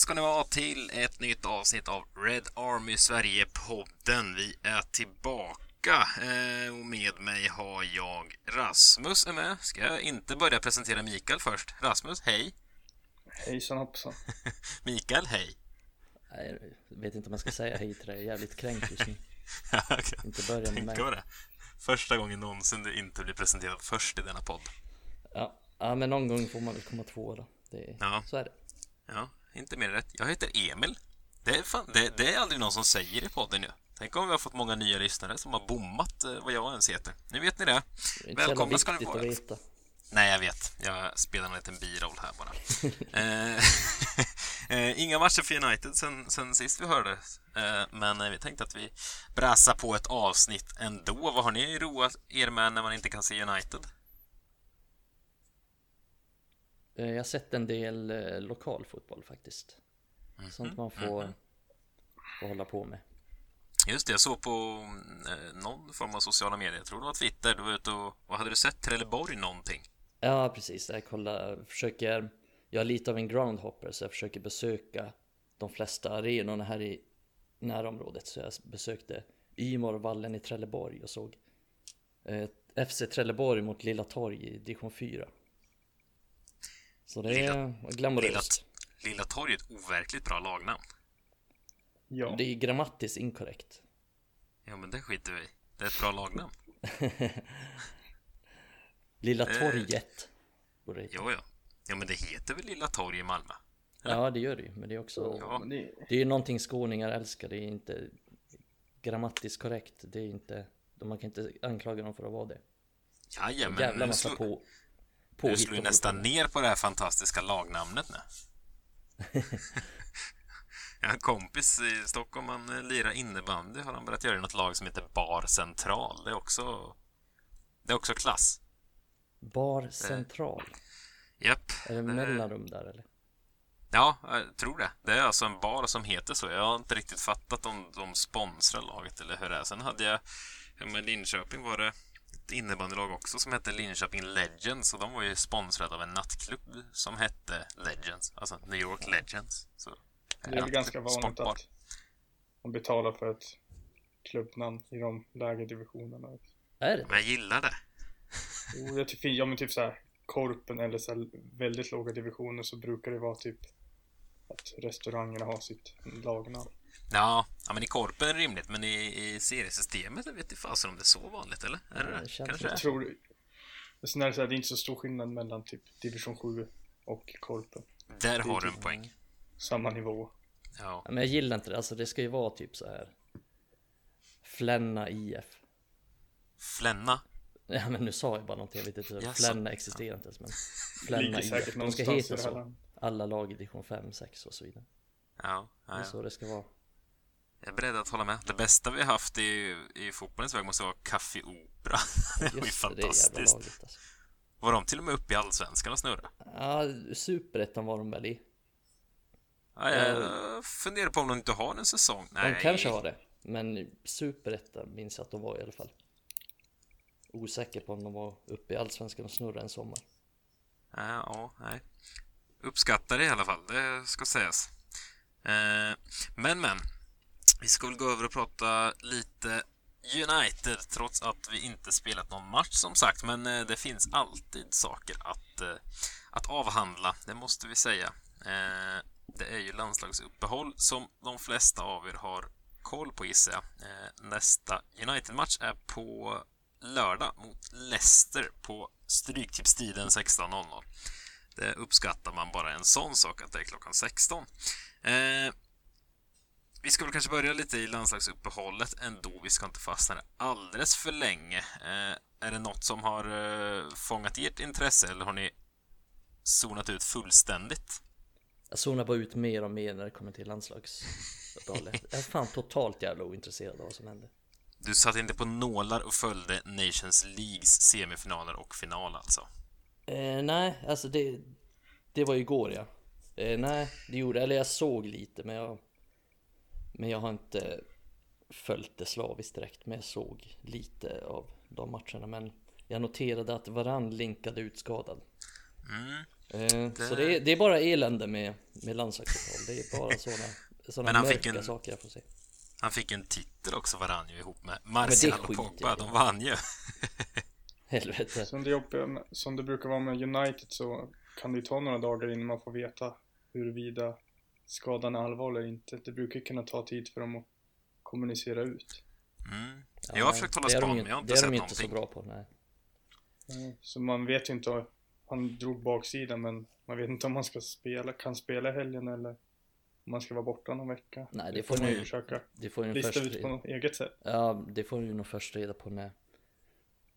ska ni vara till ett nytt avsnitt av Red Army Sverige-podden. Vi är tillbaka eh, och med mig har jag Rasmus är med. Ska jag inte börja presentera Mikael först? Rasmus, hej! Hejsan hoppsan! Mikael, hej! Nej, jag vet inte om jag ska säga hej till dig. Jag är jävligt kränkt just nu. okay. Inte börja med mig. det. Första gången någonsin du inte blir presenterad först i denna podd. Ja, ja men någon gång får man väl komma två då. Det, ja. Så är det. Ja, inte mer rätt. Jag heter Emil. Det är, fan, det, det, är aldrig någon som säger i podden nu. Tänk om vi har fått många nya lyssnare som har bommat eh, vad jag ens heter. Nu vet ni det. det Välkomna ska ni vara. Veta. Nej, jag vet. Jag spelar en liten biroll här bara. Eh, eh, inga matcher för United sen, sen sist vi hördes. Men vi tänkte att vi bräsar på ett avsnitt ändå. Vad har ni roat er med när man inte kan se United? Jag har sett en del lokal fotboll faktiskt. Mm. Sånt man får, mm får hålla på med. Just det, jag såg på eh, någon form av sociala medier, jag tror det var Twitter, du var ute och, och hade du sett Trelleborg någonting? Ja, precis. Jag kollar, försöker, jag är lite av en groundhopper så jag försöker besöka de flesta arenorna här i närområdet. Så jag besökte Ymorvallen i Trelleborg och såg eh, FC Trelleborg mot Lilla Torg i division 4. Så det Lilla, är glamoröst. Lilla, Lilla Torg är ett overkligt bra lagnamn. Ja. Det är grammatiskt inkorrekt. Ja, men det skiter vi Det är ett bra lagnamn. Lilla torget. Eh, jo, ja. Ja, men det heter väl Lilla torg i Malmö? Ja, det gör det ju. Men det är också... Ja. Det är ju någonting skåningar älskar. Det är inte grammatiskt korrekt. Det är inte... Man kan inte anklaga dem för att vara det. Jajamän. Jävla massa slå... på... på du slår ju nästan ner på det här fantastiska lagnamnet nu. Jag har en kompis i Stockholm, han lirar innebandy har han börjat göra i något lag som heter Bar Central. Det är också, det är också klass. Bar Central? Japp. Är det mellanrum där eller? Ja, jag tror det. Det är alltså en bar som heter så. Jag har inte riktigt fattat om de sponsrar laget eller hur det är. Sen hade jag, i Linköping var det ett innebandylag också som hette Linköping Legends och de var ju sponsrade av en nattklubb som hette Legends, alltså New York Legends. Så det är väl ganska vanligt sportbar. att man betalar för ett klubbnamn i de lägre divisionerna. Är det? Men jag gillar det. Jo, jag tycker, ja men typ så här Korpen eller så väldigt låga divisioner så brukar det vara typ att restaurangerna har sitt lagnamn. Ja, ja, men i Korpen är det rimligt, men i, i seriesystemet jag vet inte fasen om det är så vanligt, eller? Är det, det Kanske? Jag tror... Sen är det, så här, det är inte så stor skillnad mellan typ division 7 och Korpen. Där har du en typ poäng samma nivå. Ja. Men jag gillar inte det, alltså det ska ju vara typ så här. Flänna IF. Flänna? Ja men nu sa jag bara någonting, jag vet inte, yes. Flänna existerar inte ens men Flänna IF, de ska heta så. Alla lag i division 5, 6 och så vidare. Ja, ja, ja. Det är så det ska vara. Jag är beredd att hålla med. Det bästa vi har haft i, i fotbollens väg måste vara Café Opera. det var ju fantastiskt. Det laget, alltså. Var de till och med uppe i Allsvenskan och snurra? Ja, Superettan var de väl i. Ja, jag funderar på om de inte har en säsong. Nej. De kanske har det. Men Superettan minns jag att de var i alla fall. Osäker på om de var uppe i Allsvenskan och snurrade en sommar. Ja, nej. Uppskattar det i alla fall, det ska sägas. Eh, men, men. Vi ska väl gå över och prata lite United, trots att vi inte spelat någon match som sagt. Men eh, det finns alltid saker att, eh, att avhandla, det måste vi säga. Eh, det är ju landslagsuppehåll som de flesta av er har koll på gissar jag. Eh, nästa United-match är på lördag mot Leicester på Stryktipstiden 16.00. Det uppskattar man bara en sån sak att det är klockan 16. Vi ska väl kanske börja lite i landslagsuppehållet ändå. Vi ska inte fastna där alldeles för länge. Eh, är det något som har eh, fångat ert intresse eller har ni zonat ut fullständigt? Jag zonar bara ut mer och mer när det kommer till landslagsuppehållet. Jag är fan totalt jävla ointresserad av vad som händer. Du satt inte på nålar och följde Nations Leagues semifinaler och final alltså? Eh, nej, alltså det, det var igår ja. Eh, nej, det gjorde Eller jag såg lite, men jag... Men jag har inte följt det slaviskt direkt, men jag såg lite av de matcherna. Men jag noterade att Varann linkade ut skadad. Mm. Eh, det... Så det är, det är, bara elände med, med landslagsfotboll. Det är bara sådana, Men sådana han mörka fick en- saker jag får se. Han fick en titel också, Varanjo, ihop med det Martial och Pogba. De vann ju. Helvete. Som det, som det brukar vara med United så kan det ju ta några dagar innan man får veta huruvida skadan är allvarlig eller inte. Det brukar kunna ta tid för dem att kommunicera ut. Mm. Ja, Jag har försökt hålla det är span, men jag har Det inte är sett de inte så någonting. bra på, nej. Så man vet ju inte, han drog baksidan men man vet inte om han ska spela, kan spela i helgen eller om han ska vara borta någon vecka. Nej, det får man ju försöka Det får ju lista först, ut på något eget sätt. ja, det får ju nog först reda på när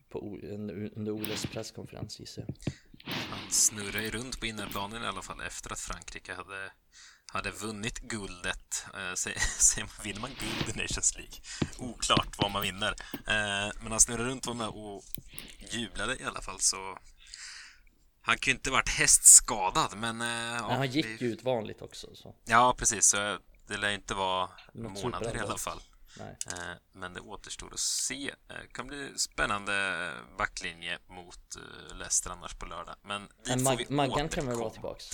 på, O- under under Oles presskonferens gissar jag. Han snurrade ju runt på innerplanen i alla fall efter att Frankrike hade, hade vunnit guldet. Eh, vinner man guld i Nations League? Oklart vad man vinner. Eh, men han snurrade runt var med och jublade i alla fall så... Han ju inte varit hästskadad, men... Eh, ja, Men han gick det- ju ut vanligt också så. Ja, precis. Så det lär inte vara Något månader i alla fall. Nej. Eh, Men det återstår att se. Eh, kan bli spännande backlinje mot Leicester annars på lördag. Men dit Men får vi Mag- Maggan kan väl vara tillbaks?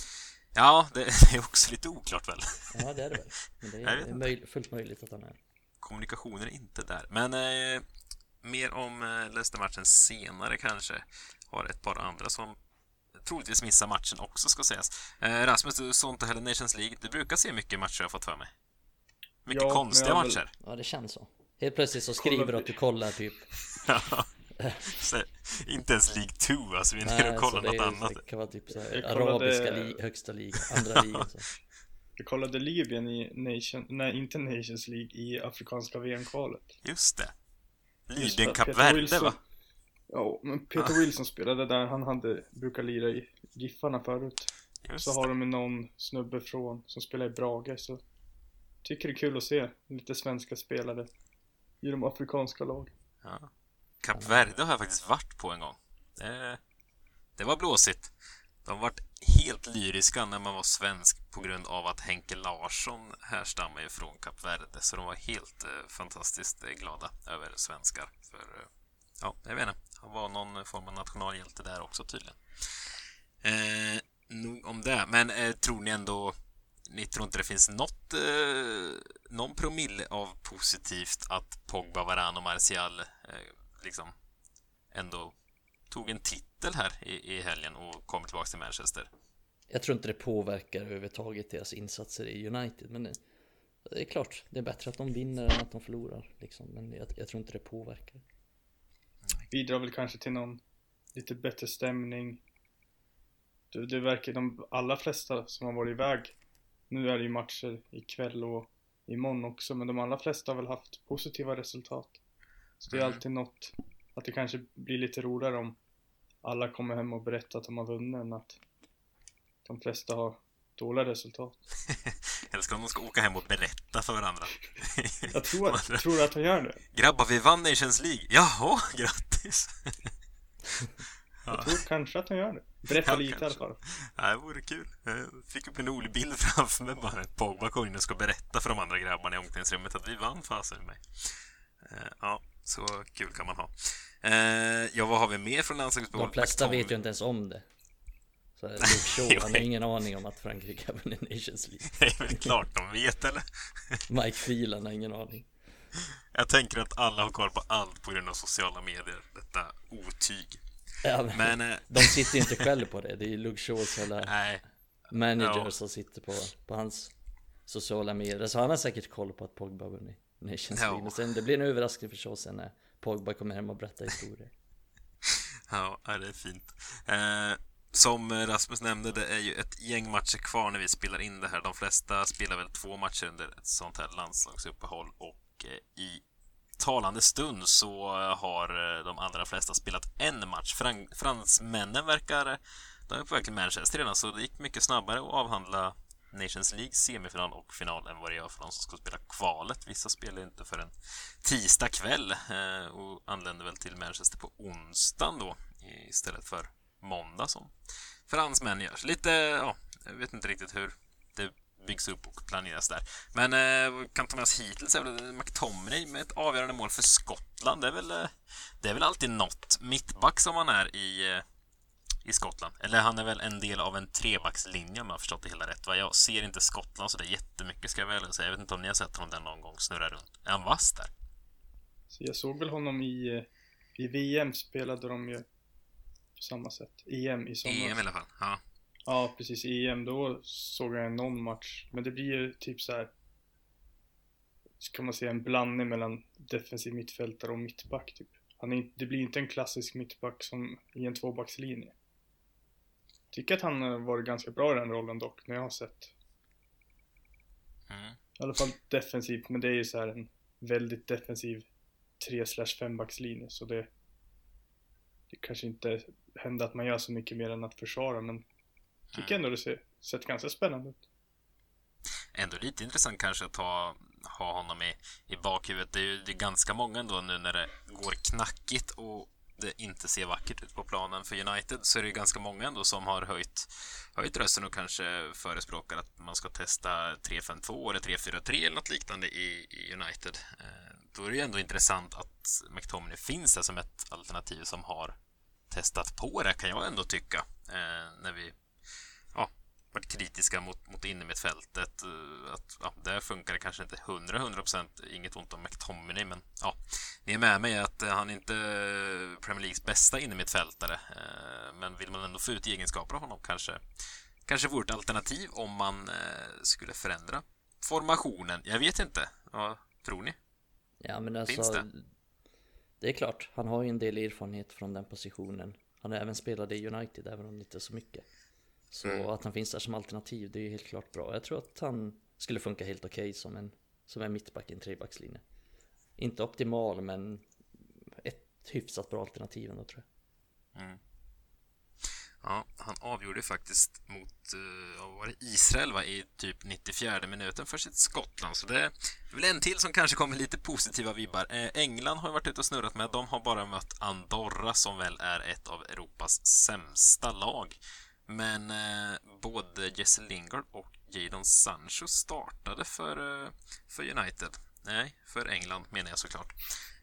Ja, det det är också lite oklart väl. Ja, det är det väl. Men det är, möj- fullt möjligt att han är. Kommunikationen är inte där. Men eh, mer om eh, Leicester-matchen senare kanske. Har ett par andra som troligtvis missar matchen också ska sägas. Eh, Rasmus, du såg inte heller Nations League. Du brukar se mycket matcher jag har fått för mig. Mycket Ja, konstiga väl- matcher. Ja, det känns så. Helt plötsligt så skriver du att du kollar typ. Inte ens League 2, alltså vi är nere och kollar något annat. det kan vara typ så här, kollade- arabiska li- högsta ligan, andra ligan. Så. Jag kollade Libyen i Nation, nej inte Nations League, i Afrikanska VM-kvalet. Just det. Libyen Kap Peter Verde Wilson- va? Ja, men Peter Wilson spelade där, han hade, brukar lira i Giffarna förut. Just Så har det. de någon snubbe från, som spelar i Brage så Tycker det är kul att se lite svenska spelare i de afrikanska lag. Ja. Kap Verde har jag faktiskt varit på en gång. Det, det var blåsigt. De vart helt lyriska när man var svensk på grund av att Henke Larsson härstammar ju från Kap Verde. Så de var helt eh, fantastiskt eh, glada över svenskar. För, eh, ja, jag vet inte. Han var någon form av nationalhjälte där också tydligen. Eh, nog om det. Men eh, tror ni ändå... Ni tror inte det finns något, eh, någon promille av positivt att Pogba, Varane och Martial eh, liksom ändå tog en titel här i, i helgen och kom tillbaka till Manchester? Jag tror inte det påverkar överhuvudtaget deras insatser i United. Men det, det är klart, det är bättre att de vinner än att de förlorar. Liksom. Men jag, jag tror inte det påverkar. Bidrar väl kanske till någon lite bättre stämning. Det, det verkar de allra flesta som har varit iväg. Nu är det ju matcher ikväll och imorgon också, men de allra flesta har väl haft positiva resultat. Så det är alltid något, att det kanske blir lite roligare om alla kommer hem och berättar att de har vunnit än att de flesta har dåliga resultat. Eller ska de ska åka hem och berätta för varandra? Jag tror, att, tror att de gör det. Grabbar, vi vann Nations League! Jaha, grattis! Jag tror kanske att de gör det. Berätta Ja, lite i alla kanske. fall. Ja, det vore kul. Jag fick upp en rolig bild framför mig bara. Pogba kom in och ska berätta för de andra grabbarna i omklädningsrummet att vi vann fasen med mig. Eh, Ja, så kul kan man ha. Eh, Ja, vad har vi mer från landslagsuppehåll? De flesta McTominay- vet ju inte ens om det. Så Luke Shaw, han har ingen aning om att Frankrike har vunnit Nations League. Är väl klart de vet, eller? Mike Phelan har ingen aning. Jag tänker att alla har koll på allt på grund av sociala medier. Detta otyg. Ja, men, Men, eh, de sitter ju inte själv på det. Det är ju Luke Shaws hela nej. manager Ja. som sitter på, på hans sociala medier. Så han har säkert koll på att Pogba vunnit Nations Ja. League. Sen, det blir en överraskning för Shaw sen när Pogba kommer hem och berättar historier. Ja, det är fint. Eh, som Rasmus nämnde, det är ju ett gäng matcher kvar när vi spelar in det här. De flesta spelar väl två matcher under ett sånt här landslagsuppehåll och eh, i talande stund så har eh, de allra flesta spelat en match. Fran fransmännen verkar... De är på väg till Manchester redan, så det gick mycket snabbare att avhandla Nations League semifinal och final än vad det gör för de som ska spela kvalet. Vissa spelar inte förrän tisdag kväll eh, och anländer väl till Manchester på onsdagen då istället för måndag som fransmän gör. Så lite, ja, jag vet inte riktigt hur det byggs upp och planeras där. Men eh, kan ta med oss hittills är väl McTominay med ett avgörande mål för Skottland. Det är väl, eh, det är väl alltid något. Mittback som han är i, eh, i Skottland. Eller han är väl en del av en trebackslinje om jag har förstått det hela rätt. Va? Jag ser inte Skottland så det är jättemycket ska jag väl säga. Jag vet inte om ni har sett honom där någon gång snurra runt. Är han vass där? Så jag såg väl honom i, i VM spelade de ju på samma sätt. EM i somras. EM i alla fall. Ja. Ja, precis. EM, då såg jag någon match. Men det blir ju typ så här. Ska man säga en blandning mellan defensiv mittfältare och mittback typ. Han är, det blir inte en klassisk mittback som i en tvåbackslinje. Tycker att han har varit ganska bra i den rollen dock, när jag har sett. Mm. I alla fall defensivt, men det är ju så här en väldigt defensiv 3 5 backslinje så det det kanske inte händer att man gör så mycket mer än att försvara men tycker ändå det ser, sett ganska spännande ut. Ändå lite intressant kanske att ha, ha honom i, i bakhuvudet. Det är ju det är ganska många ändå nu när det går knackigt och det inte ser vackert ut på planen för United så är det ju ganska många ändå som har höjt, höjt rösten och kanske förespråkar att man ska testa 3-5-2 eller 3-4-3 eller något liknande i, i United. Eh, då är det ju ändå intressant att McTominay finns där som ett alternativ som har testat på det kan jag ändå tycka. Eh, när vi ja, varit kritiska mot, mot innermittfältet. Eh, att ja, där funkar det kanske inte 100-100%. Inget ont om McTominay, men ja, ni är med mig att han är inte Premier Leagues bästa innermittfältare. Eh, men vill man ändå få ut egenskaper av honom kanske kanske vore ett alternativ om man eh, skulle förändra formationen. Jag vet inte. Vad tror ni? Ja men alltså Finns det? det? är klart, han har ju en del erfarenhet från den positionen. Han har även spelat i United, även om inte så mycket. Så Mm. att han finns där som alternativ, det är ju helt klart bra. Jag tror att han skulle funka helt okej som en, som en mittback i en trebackslinje. Inte optimal, men ett hyfsat bra alternativ ändå tror jag. Mm. Ja, han avgjorde faktiskt mot uh, var det, Israel va, i typ 94 minuten för sitt Skottland. Så det är väl en till som kanske kommer lite positiva vibbar. Eh, England har ju varit ute och snurrat med. De har bara mött Andorra som väl är ett av Europas sämsta lag. Men eh, både Jesse Lingard och Jadon Sancho startade för, eh, för United. Nej, för England menar jag såklart.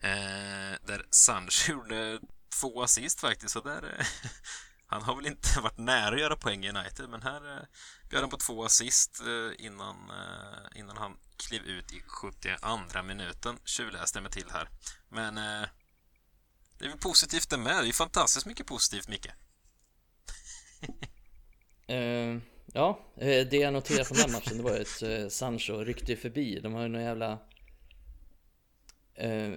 Eh, där Sancho gjorde två assist faktiskt, så där... Eh, han har väl inte varit nära att göra poäng i United, men här eh, bjöd han på två assist eh, innan, eh, innan han klev ut i 72 minuten. Tjuvläste jag mig till här. Men eh, det är väl positivt det med. Det är fantastiskt mycket positivt, Micke. Eh, ja, eh, det jag noterade från den matchen det var ju att eh, Sancho ryckte förbi. De har ju någon jävla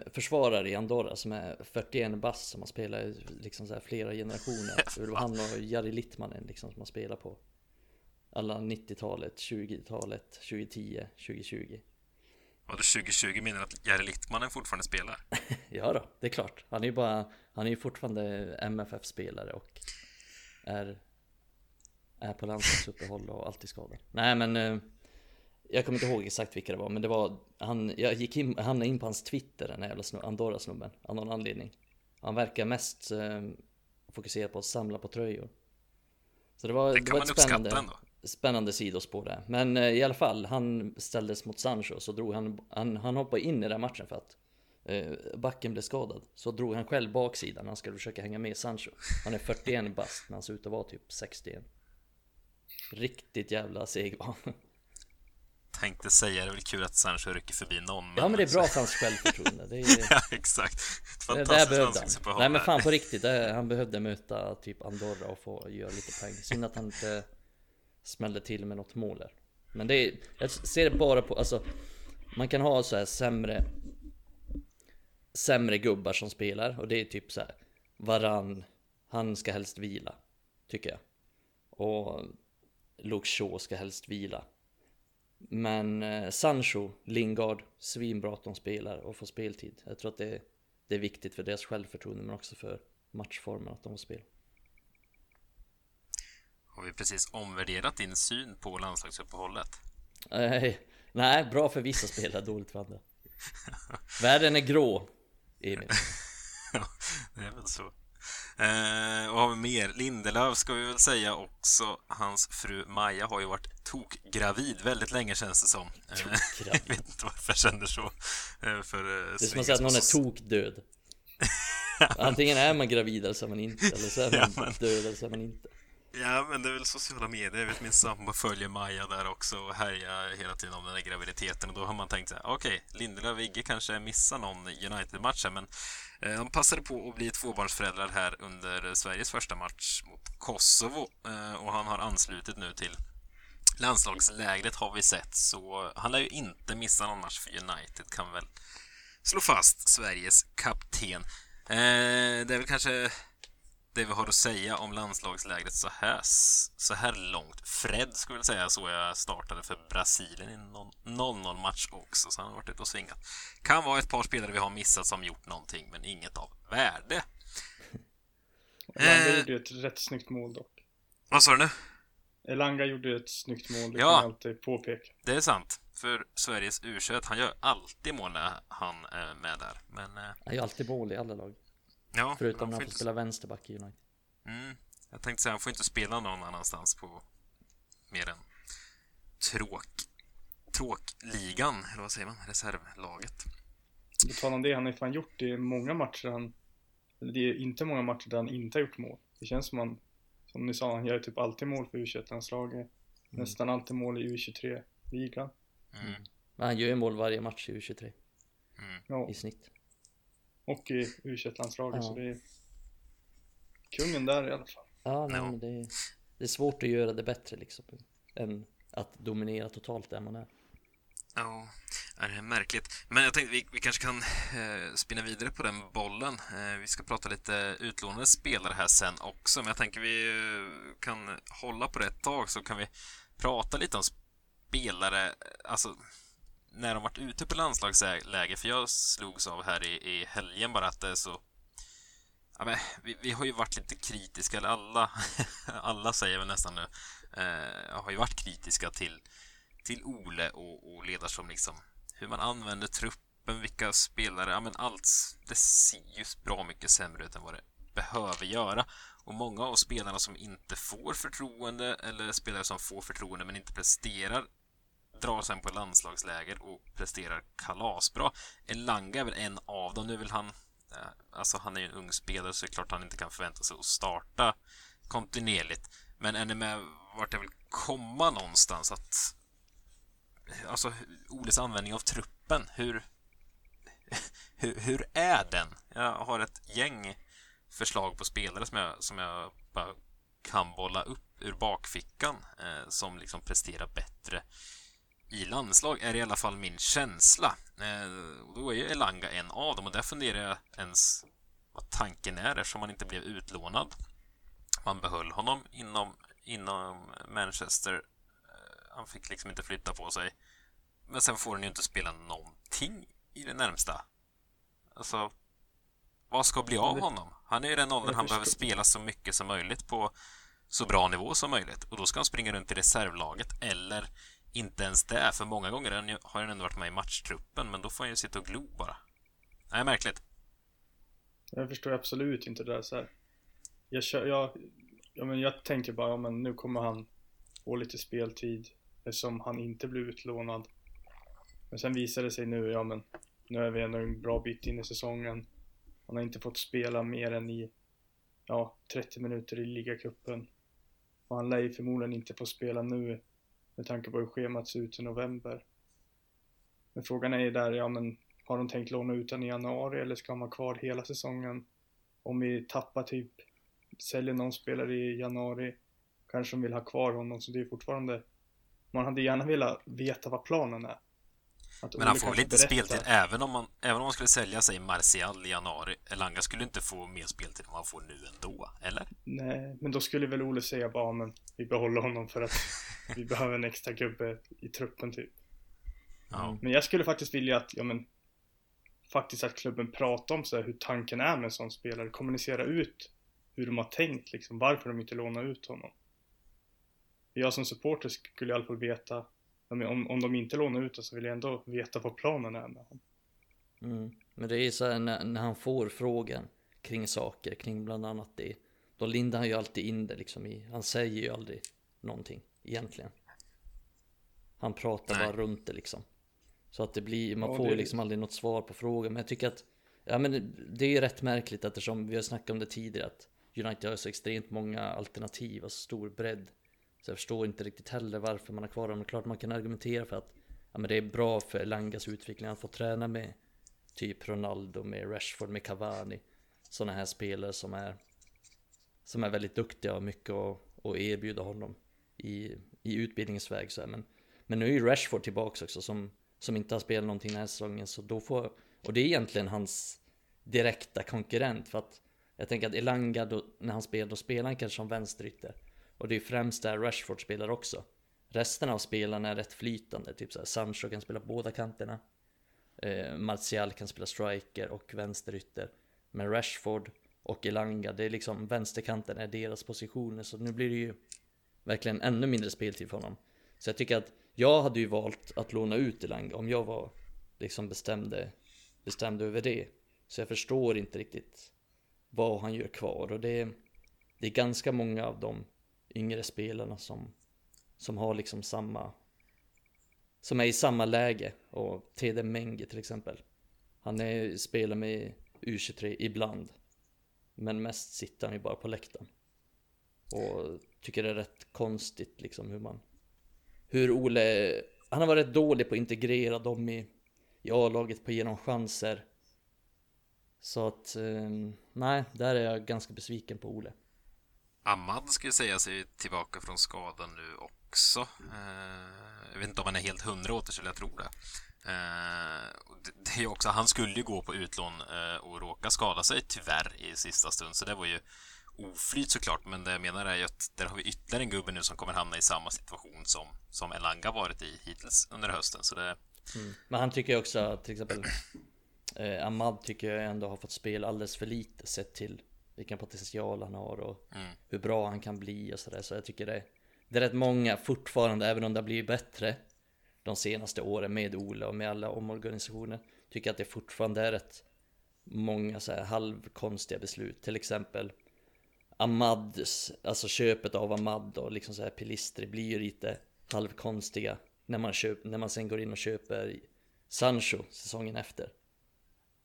försvarare i Andorra som är 41 bast som har spelat liksom så här flera generationer. Han och Jari Littmanen liksom som har spelat på alla 90-talet, 20-talet, 2010, 2020. Var det 2020 menar att Jari Littmanen fortfarande spelar? Ja då, det är klart. Han är ju bara, han är ju fortfarande MFF-spelare och är, är på landslagsuppehåll och alltid skadad. Nej men, eh, jag kommer inte ihåg exakt vilka det var, men det var, han, jag gick in, hamnade in på hans Twitter, den här jävla snu- Andorra-snubben, av någon anledning. Han verkar mest eh, fokuserad på att samla på tröjor. Så det var, Det det var ett spännande, ändå. spännande sidospår där. Men eh, i alla fall, han ställdes mot Sancho så drog han, han, han hoppade in i den matchen för att eh, backen blev skadad. Så drog han själv baksidan, han skulle försöka hänga med Sancho. Han är 41 bast, men han ser ut att vara typ 61. Riktigt jävla seg han. Tänkte säga, det är väl kul att Sancho rycker förbi någon. Ja men det är bra för hans självförtroende. Det är, ja, exakt. Ett det, där fantastiskt behövde han. Nej men fan på riktigt, det, han behövde möta typ Andorra och få göra lite poäng. Synd att han inte smällde till med något mål där. Men det är, jag ser det bara på, alltså Man kan ha så här sämre Sämre gubbar som spelar och det är typ så här Varann Han ska helst vila Tycker jag Och Luke Shaw ska helst vila Men eh, Sancho, Lingard Svinbra att de spelar och får speltid Jag tror att det är, det är viktigt för deras självförtroende men också för matchformen att de får spela Har vi precis omvärderat din syn på landslagsuppehållet? Nej, nej, bra för vissa spelare, dåligt för andra. Världen är grå, Emil. Ja, det är väl så. Eh, vad har vi mer? Lindelöf ska vi väl säga också. Hans fru Maja har ju varit tokgravid väldigt länge känns det som. Eh, jag vet inte varför jag känner så. Eh, för, eh, Det är som att säga att någon är tokdöd. Antingen är man gravid eller så är man inte, eller så är man Ja, men- död eller så är man inte. Ja, men det är väl sociala medier. Jag vet min sambo följer Maja där också och härjar hela tiden om den här graviditeten. Och då har man tänkt så här, okej, Lindelöf och Igge kanske missar någon United-match men Eh, de passade på att bli tvåbarnsföräldrar här under Sveriges första match mot Kosovo. Eh, och han har anslutit nu till landslagslägret har vi sett, så han lär ju inte missa någon match för United, kan vi väl slå fast, Sveriges kapten. Eh, det är väl kanske det vi har att säga om landslagslägret så här, så här långt. Fred skulle väl säga så jag startade för Brasilien i någon 0-0-match också, så han har varit ute och svingat. Kan vara ett par spelare vi har missat som gjort någonting, men inget av värde. Elanga Eh. gjorde ett rätt snyggt mål dock. Vad sa du nu? Elanga gjorde ett snyggt mål, det Ja. kan jag alltid påpeka. Det är sant. För Sveriges u han gör alltid mål när han är med där. Men eh, Han gör alltid mål i alla lag. Ja, Förutom han när får han får inte- spela vänsterback i United. Mm. Jag tänkte säga, han får inte spela någon annanstans på mer än tråk... Tråkligan, eller vad säger man? Reservlaget. På tal om det, han har ju fan gjort det i många matcher han... Eller det är inte många matcher där han inte har gjort mål. Det känns som han, som ni sa, han gör ju typ alltid mål för U21-landslaget. Nästan alltid mål i U23-ligan. Mm. Men han gör ju mål varje match i U23 Mm. I snitt. Och i U21-landslaget, Ja. så det är kungen där i alla fall. Ja, nej, Ja. men det, är, det är svårt att göra det bättre liksom. Än att dominera totalt där man är. Ja, är det är märkligt. Men jag tänkte vi, vi kanske kan eh, spinna vidare på den bollen. Eh, vi ska prata lite utlånade spelare här sen också, men jag tänker vi eh, kan hålla på det ett tag så kan vi prata lite om spelare, alltså när de varit ute på landslagsläge, för jag slogs av här i, i helgen bara att det är så Ja, men, vi, vi har ju varit lite kritiska, eller alla, alla säger väl nästan nu, eh, har ju varit kritiska till till Ole och, och som liksom hur man använder truppen, vilka spelare, ja men allt det ser ju bra mycket sämre ut än vad det behöver göra. Och många av spelarna som inte får förtroende eller spelare som får förtroende men inte presterar drar sen på landslagsläger och presterar kalasbra. Elanga är väl en av dem. Nu vill han, eh, alltså han är ju en ung spelare så det är klart han inte kan förvänta sig att starta kontinuerligt. Men är ni med vart jag vill komma någonstans? Att alltså Oles användning av truppen, hur, hur, hur är den? Jag har ett gäng förslag på spelare som jag, som jag bara kan bolla upp ur bakfickan eh, som liksom presterar bättre i landslag, är i alla fall min känsla. Eh, och då är ju Elanga en av dem och där funderar jag ens vad tanken är eftersom han inte blev utlånad. Man behöll honom inom, inom Manchester. Eh, Han fick liksom inte flytta på sig. Men sen får han ju inte spela någonting i det närmsta. Alltså, vad ska bli av honom? Han är i den åldern han behöver spela så mycket som möjligt på så bra nivå som möjligt. Och då ska han springa runt i reservlaget eller inte ens det, för många gånger har han ju- ändå varit med i matchtruppen, men då får han ju sitta och glo bara. Nej, märkligt. Jag förstår absolut inte det där så här. Jag, kör, jag, ja, men jag tänker bara, ja, men nu kommer han få lite speltid eftersom han inte blev utlånad. Men sen visar det sig nu, ja men nu är vi ändå en bra bit in i säsongen. Han har inte fått spela mer än i ja, 30 minuter i ligacupen. Och han lär ju förmodligen inte få spela nu med tanke på hur schemat ser ut i november. Men frågan är ju där, ja men har de tänkt låna ut den i januari eller ska han vara kvar hela säsongen? Om vi tappar typ, säljer någon spelare i januari, kanske de vill ha kvar honom så det är fortfarande, man hade gärna velat veta vad planen är. Att Men han får väl inte speltid även om man, även om man skulle sälja sig Martial i januari. Elanga skulle inte få mer speltid än vad han får nu ändå, eller? Nej, men då skulle väl Ole säga bara, men vi behåller honom för att vi behöver en extra gubbe i truppen typ. Ja. Men jag skulle faktiskt vilja att, ja men, faktiskt att klubben pratar om så här, hur tanken är med en sån spelare, kommunicera ut hur de har tänkt liksom, varför de inte lånar ut honom. Jag som supporter skulle i alla fall veta, ja, men om, om de inte lånar ut honom så vill jag ändå veta vad planen är med honom. Mm. Men det är ju så här när, när han får frågan kring saker, kring bland annat det. Då lindar han ju alltid in det liksom i, han säger ju aldrig någonting egentligen. Han pratar Nej. bara runt det liksom. Så att det blir, man Ja, får det- ju liksom aldrig något svar på frågan. Men jag tycker att Ja men det är ju rätt märkligt eftersom vi har snackat om det tidigare att United har så extremt många alternativ och så stor bredd. Så jag förstår inte riktigt heller varför man har kvar dem. Är klart man kan argumentera för att ja, men det är bra för Langas utveckling att få träna med typ Ronaldo, med Rashford, med Cavani. Sådana här spelare som är som är väldigt duktiga och mycket att, att erbjuda honom i, i utbildningens väg. Så här. Men, men nu är ju Rashford tillbaka också som, som inte har spelat någonting den här säsongen. Så då får, och det är egentligen hans direkta konkurrent. För att jag tänker att Elanga, då, när han spelar, då spelar han kanske som vänsterytter. Och det är främst där Rashford spelar också. Resten av spelarna är rätt flytande, typ såhär Sancho kan spela på båda kanterna. Eh, Martial kan spela striker och vänsterytter. Men Rashford och Elanga, det är liksom vänsterkanten är deras positioner. Så nu blir det ju verkligen ännu mindre speltid för honom. Så jag tycker att jag hade ju valt att låna ut Elanga om jag var liksom bestämde, bestämde över det. Så jag förstår inte riktigt vad han gör kvar. Och det är, det är ganska många av de yngre spelarna som, som har liksom samma som är i samma läge och Tede Menge till exempel. Han är, spelar med U23 ibland. Men mest sitter han ju bara på läktaren. Och tycker det är rätt konstigt liksom hur man Hur Ole Han har varit rätt dålig på att integrera dem i, i A-laget på genom chanser. Så att ehm, nej, där är jag ganska besviken på Ole. Ahmad ska ju säga sig tillbaka från skadan nu också. Eh, jag vet inte om han är helt hundra åter, skulle jag tro det. Eh, det är också, han skulle ju gå på utlån eh, och råka skada sig tyvärr i sista stund, så det var ju oflyt såklart, men det jag menar är ju att där har vi ytterligare en gubbe nu som kommer hamna i samma situation som, som Elanga varit i hittills under hösten, så det... Mm. Men han tycker också till exempel eh, Ahmad tycker jag ändå har fått spela alldeles för lite sett till vilken potential han har och mm. hur bra han kan bli och sådär. Så jag tycker det, det är rätt många fortfarande, även om det har blivit bättre de senaste åren med Ola och med alla omorganisationer. Tycker att det fortfarande är rätt många så här halvkonstiga beslut. Till exempel Amads, alltså köpet av Amad och liksom så här Pilistri blir ju lite halvkonstiga när man, köp, när man sen går in och köper Sancho säsongen efter.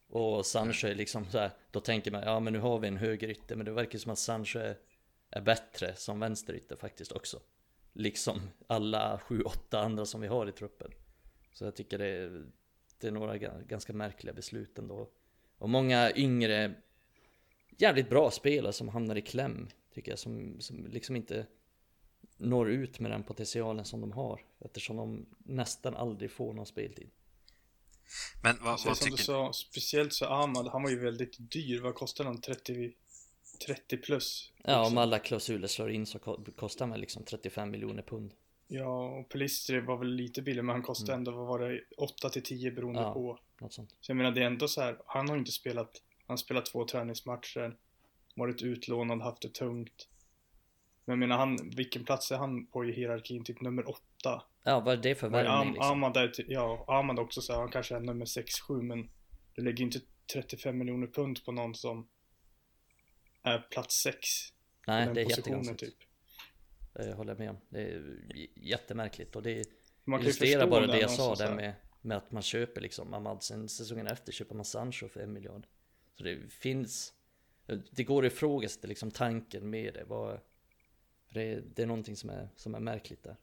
Och Sancho är liksom så här, då tänker man ja men nu har vi en högerytter men det verkar som att Sancho är, är bättre som vänsterytter faktiskt också. Liksom alla sju, åtta andra som vi har i truppen. Så jag tycker det är, det är några ganska märkliga beslut ändå. Och många yngre, jävligt bra spelare som hamnar i kläm, tycker jag, som, som liksom inte når ut med den potentialen som de har. Eftersom de nästan aldrig får någon speltid. Men vad, vad tycker... du sa, speciellt så Ahmad, han var ju väldigt dyr. Vad kostar han? 30, 30 plus? Ja, om alla klausuler slår in så kostar han liksom 35 miljoner pund. Ja, och Pelistri var väl lite billig, men han kostade mm. ändå, vad var det, 8 till 10 beroende ja, på. Något sånt. Så jag menar, det är ändå så här, han har inte spelat, han spelat två träningsmatcher, varit utlånad, haft det tungt. Men jag menar, han, vilken plats är han på i hierarkin? Typ nummer 8? Ja, vad är det för värvning liksom? Ahmad är, ja, Ahmad också så här, han kanske är nummer 6-7, men du lägger inte 35 miljoner pund på någon som är plats 6. Nej, det är jättekonstigt. Typ. Det håller jag med om. Det är jättemärkligt och det illustrerar bara det jag sa där med, med att man köper liksom Ahmad sen säsongen efter köper man Sancho för en miljard. Så det finns, det går att ifrågasätta liksom tanken med det. Vad, det, det är någonting som är, som är märkligt där.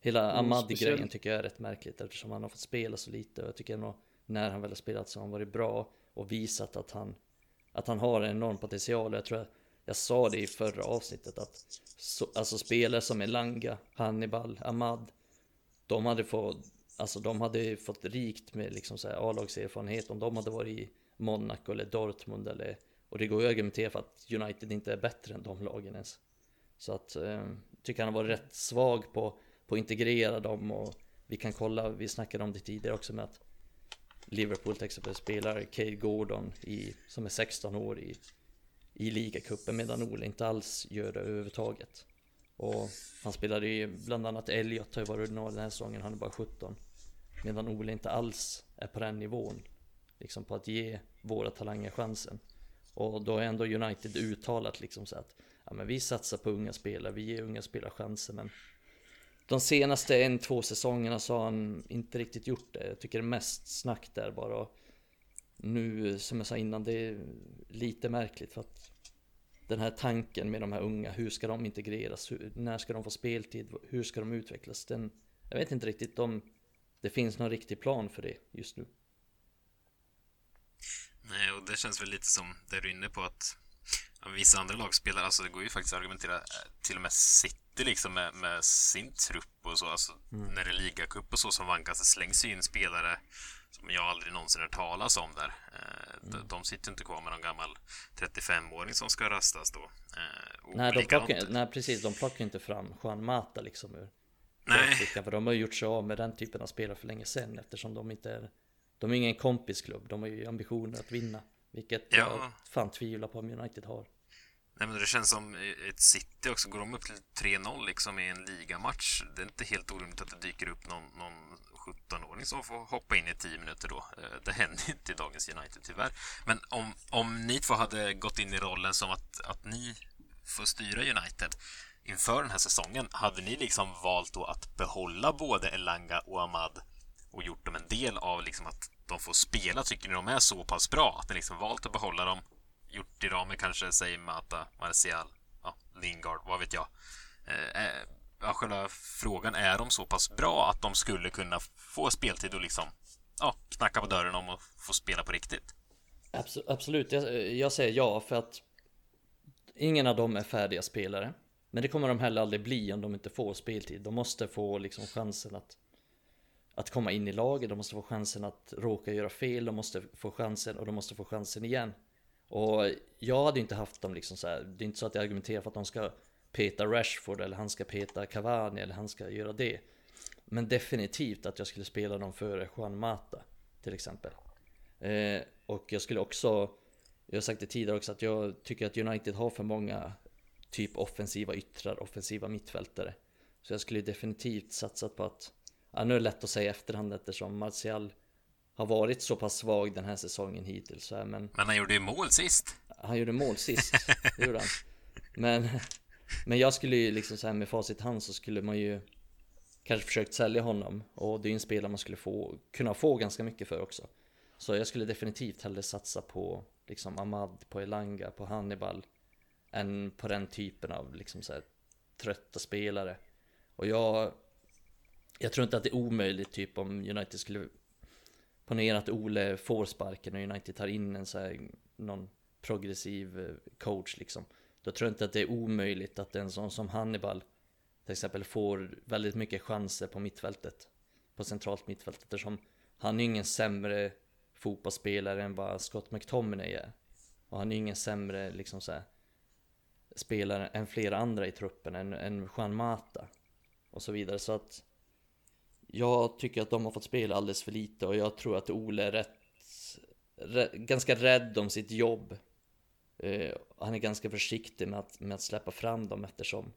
Hela mm, Ahmadi-grejen tycker jag är rätt märkligt eftersom han har fått spela så lite och jag tycker ändå när han väl har spelat så har han varit bra och visat att han att han har en enorm potential. Jag tror jag, jag sa det i förra avsnittet att så, alltså spelare som Elanga, Hannibal, Ahmad, de hade fått, alltså de hade fått rikt med liksom A-lagserfarenhet om de hade varit i Monaco eller Dortmund eller och det går ju att argumentera för att United inte är bättre än de lagen ens. Så att eh, tycker han har varit rätt svag på, på att integrera dem och vi kan kolla, vi snackade om det tidigare också med att Liverpool till exempel spelar Cade Gordon i, som är 16 år i, i ligacupen medan Ole inte alls gör det överhuvudtaget. Och han spelade ju bland annat Elliot har ju varit ordinarie den här säsongen, han är bara 17. Medan Ole inte alls är på den nivån. Liksom på att ge våra talanger chansen. Och då har ändå United uttalat liksom så att ja, men vi satsar på unga spelare, vi ger unga spelare chanser men de senaste en, två säsongerna så har han inte riktigt gjort det. Jag tycker det är mest snack där bara. nu, som jag sa innan, det är lite märkligt för att den här tanken med de här unga, hur ska de integreras? Hur, när ska de få speltid? Hur ska de utvecklas? Den, jag vet inte riktigt om det finns någon riktig plan för det just nu. Nej, och det känns väl lite som det du är inne på att vissa andra lagspelare, alltså det går ju faktiskt att argumentera eh, till och med City liksom med, med sin trupp och så, alltså mm. när det är ligacup och så som vankas, det slängs ju in spelare som jag aldrig någonsin hört talas om där. Eh, mm. De sitter inte kvar med någon gammal 35-åring som ska rastas då. Eh, nej, de plockar, nej, precis, de plockar inte fram Juan Mata liksom ur Nej. För de har ju gjort sig av med den typen av spelare för länge sedan eftersom de inte är De är ingen kompisklubb, de har ju ambitioner att vinna Vilket ja. jag fan tvivlar på om United har. Nej men det känns som ett City också, går de upp till 3-0 liksom i en ligamatch Det är inte helt orimligt att det dyker upp någon, någon 17-åring som får hoppa in i 10 minuter då. Eh, Det händer inte i dagens United tyvärr. Men om, om ni två hade gått in i rollen som att, att ni får styra United inför den här säsongen, hade ni liksom valt då att behålla både Elanga och Ahmad och gjort dem en del av liksom att de får spela? Tycker ni de är så pass bra att ni liksom valt att behålla dem? Gjort det med kanske, säg Mata, Martial, ja, Lingard, vad vet jag? Eh, eh, ja, själva frågan, är de så pass bra att de skulle kunna få speltid och liksom ja, knacka på dörren om att få spela på riktigt? Absolut, jag, jag säger ja för att ingen av dem är färdiga spelare. Men det kommer de heller aldrig bli om de inte får speltid. De måste få liksom chansen att att komma in i laget, de måste få chansen att råka göra fel, de måste få chansen och de måste få chansen igen. Och jag hade inte haft dem liksom så här, det är inte så att jag argumenterar för att de ska peta Rashford eller han ska peta Cavani eller han ska göra det. Men definitivt att jag skulle spela dem före Juan Mata till exempel. Eh, och jag skulle också, jag har sagt det tidigare också, att jag tycker att United har för många typ offensiva yttrar, offensiva mittfältare. Så jag skulle definitivt satsat på att, ja nu är det lätt att säga efterhand eftersom Martial har varit så pass svag den här säsongen hittills. Men, men han gjorde ju mål sist. Han gjorde mål sist, det gjorde han. Men, men jag skulle ju liksom så här med facit hand så skulle man ju kanske försökt sälja honom och det är ju en spelare man skulle få, kunna få ganska mycket för också. Så jag skulle definitivt hellre satsa på liksom Ahmad, på Elanga, på Hannibal än på den typen av liksom så här, trötta spelare. Och jag, jag tror inte att det är omöjligt typ om United skulle ponera att Ole får sparken och United tar in en så här, någon progressiv eh, coach liksom. Då tror jag inte att det är omöjligt att en sån som Hannibal till exempel får väldigt mycket chanser på mittfältet. På centralt mittfält eftersom han är ingen sämre fotbollsspelare än vad Scott McTominay är. Och han är ingen sämre liksom så här, spelare än flera andra i truppen, än, än Juan Mata och så vidare. Så att jag tycker att de har fått spela alldeles för lite och jag tror att Ole är rätt, rätt ganska rädd om sitt jobb. Eh, han är ganska försiktig med att, med att släppa fram dem eftersom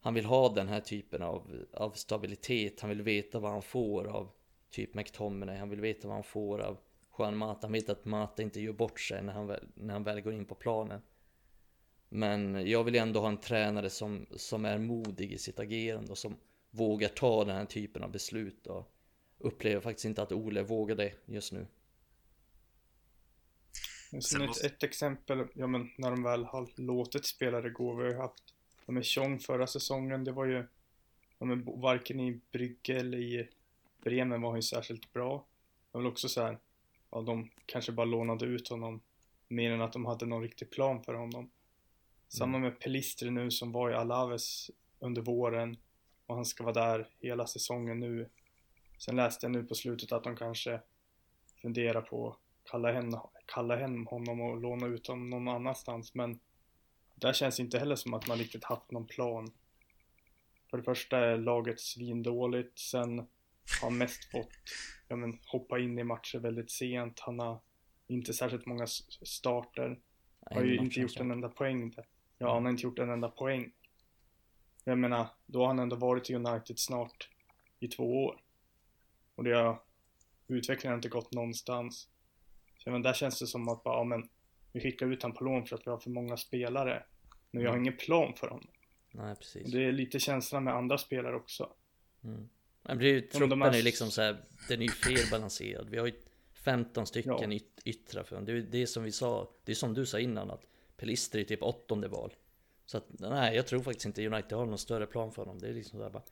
han vill ha den här typen av, av stabilitet. Han vill veta vad han får av typ McTominay. Han vill veta vad han får av Juan Mata. Han vet att Mata inte gör bort sig när han väl, när han väl går in på planen. Men jag vill ändå ha en tränare som, som är modig i sitt agerande och som vågar ta den här typen av beslut och upplever faktiskt inte att Ole vågar det just nu. Sen ett, ett exempel, ja men när de väl har låtit spelare gå, vi har ju haft, ja med Tjong förra säsongen, det var ju, ja men varken i Brygge eller i Bremen var han ju särskilt bra. Var väl också så här, ja de kanske bara lånade ut honom mer än att de hade någon riktig plan för honom. Samma med Pelistri nu som var i Alaves under våren och han ska vara där hela säsongen nu. Sen läste jag nu på slutet att de kanske funderar på att kalla hem, kalla hem honom och låna ut honom någon annanstans men där känns inte heller som att man riktigt haft någon plan. För det första är laget svindåligt, sen har han mest fått ja, men, hoppa in i matcher väldigt sent. Han har inte särskilt många starter. Har ju inte gjort en enda poäng där. Ja, han har inte gjort en enda poäng. Jag menar, då har han ändå varit i United snart i två år. Och det har, utvecklingen har inte gått någonstans. Så men där känns det som att bara, ja men, vi skickar ut honom på lån för att vi har för många spelare. Men vi har mm. ingen plan för honom. Nej, precis. Och det är lite känslan med andra spelare också. Mm. Men det är ju, truppen är ju liksom så här, den är ju felbalanserad. Vi har ju 15 stycken ja. yt yttra för honom. Det är det som vi sa, det är som du sa innan att Pelistri är typ åttonde val. Så att nej, jag tror faktiskt inte United har någon större plan för honom. Det är liksom sådär bara,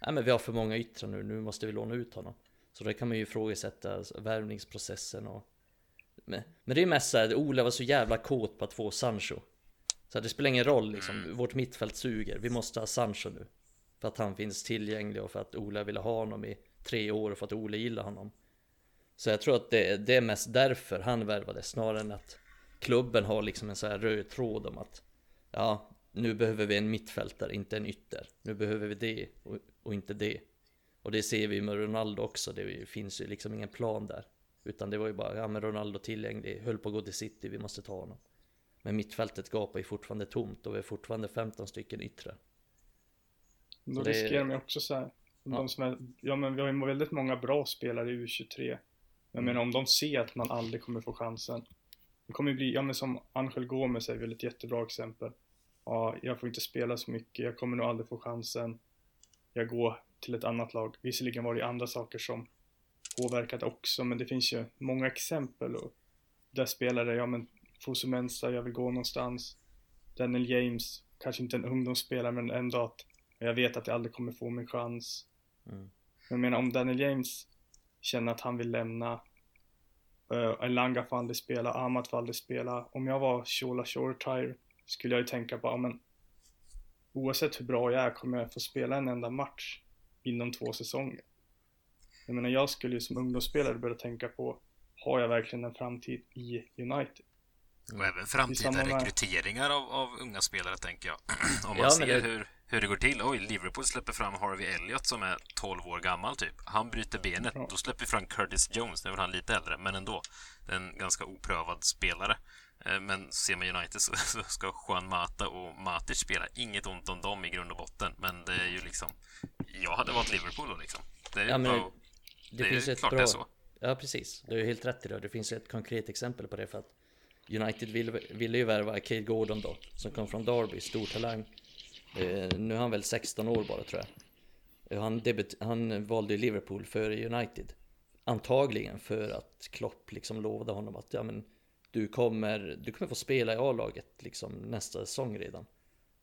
nej men vi har för många yttrar nu, nu måste vi låna ut honom. Så det kan man ju ifrågasätta värvningsprocessen och men, men det är mest såhär, Ola var så jävla kåt på att få Sancho. Så det spelar ingen roll liksom, mm. vårt mittfält suger, vi måste ha Sancho nu. För att han finns tillgänglig och för att Ola ville ha honom i tre år och för att Ola gillar honom. Så jag tror att det, det är mest därför han värvades, snarare än att klubben har liksom en sån här röd tråd om att ja, nu behöver vi en mittfältare, inte en ytter. Nu behöver vi det och, och inte det. Och det ser vi med Ronaldo också, det finns ju liksom ingen plan där. Utan det var ju bara, ja men Ronaldo tillgänglig, höll på att gå till City, vi måste ta honom. Men mittfältet gapar ju fortfarande tomt och vi är fortfarande 15 stycken yttre. Då det... riskerar man också så här, ja. de som är, ja men vi har ju väldigt många bra spelare i U23. Jag mm. om de ser att man aldrig kommer få chansen. Det kommer ju bli, ja men som Angel Gomes är väl ett jättebra exempel. Ja, jag får inte spela så mycket, jag kommer nog aldrig få chansen. Jag går till ett annat lag. Visserligen var det andra saker som påverkat också, men det finns ju många exempel och där spelare, ja men Fosu Mensa, jag vill gå någonstans. Daniel James, kanske inte en ungdomsspelare, men ändå att jag vet att jag aldrig kommer få min chans. Mm. Jag menar om Daniel James känner att han vill lämna, uh, Elanga får aldrig spela, Amat får aldrig spela. Om jag var Shola Shortire skulle jag ju tänka på, ja men oavsett hur bra jag är kommer jag få spela en enda match inom två säsonger. Jag menar, jag skulle ju som ungdomsspelare börja tänka på, har jag verkligen en framtid i United? Och även framtida rekryteringar av, av, unga spelare, tänker jag. Om man ja, ser det... hur, hur det går till. Oj, Liverpool släpper fram Harvey Elliott som är 12 år gammal, typ. Han bryter benet. Ja. Då släpper vi fram Curtis Jones. Nu är han lite äldre, men ändå. Det är en ganska oprövad spelare. Eh, men ser man United så, så ska Juan Mata och Matic spela. Inget ont om dem i grund och botten, men det är ju liksom... Jag hade valt Liverpool då, liksom. Det är ja, men... bara det, det finns ett klart bra... det är så. Ja, precis. Du är helt rätt i det. Det finns ett konkret exempel på det för att United ville, ville ju värva Cade Gordon då, som kom från Derby, stor talang. Eh, nu är han väl 16 år bara tror jag. Eh, han, debut, han valde Liverpool före United. Antagligen för att Klopp liksom lovade honom att ja, men, du, kommer, du kommer få spela i A-laget liksom nästa säsong redan.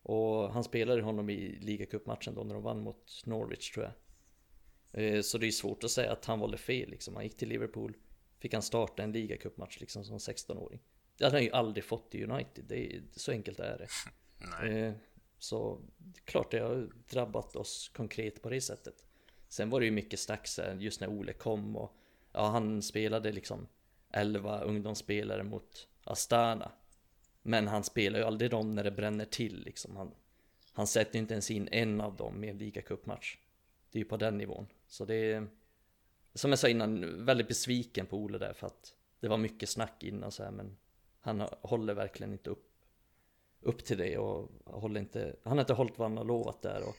Och han spelade honom i ligacupmatchen då när de vann mot Norwich tror jag. Eh, så det är svårt att säga att han valde fel liksom. Han gick till Liverpool, fick han starta en ligacupmatch liksom som 16-åring. Det hade han ju aldrig fått i United, det är, så enkelt är det. Nej. Så klart det har drabbat oss konkret på det sättet. Sen var det ju mycket snack just när Ole kom och ja, han spelade liksom 11 ungdomsspelare mot Astana. Men han spelar ju aldrig dem när det bränner till liksom. Han, han sätter inte ens in en av dem i en ligacupmatch. Det är ju på den nivån. Så det är, som jag sa innan, väldigt besviken på Ole där för att det var mycket snack innan så här, men han håller verkligen inte upp, upp till det och håller inte, han har inte hållit vad han har lovat där och,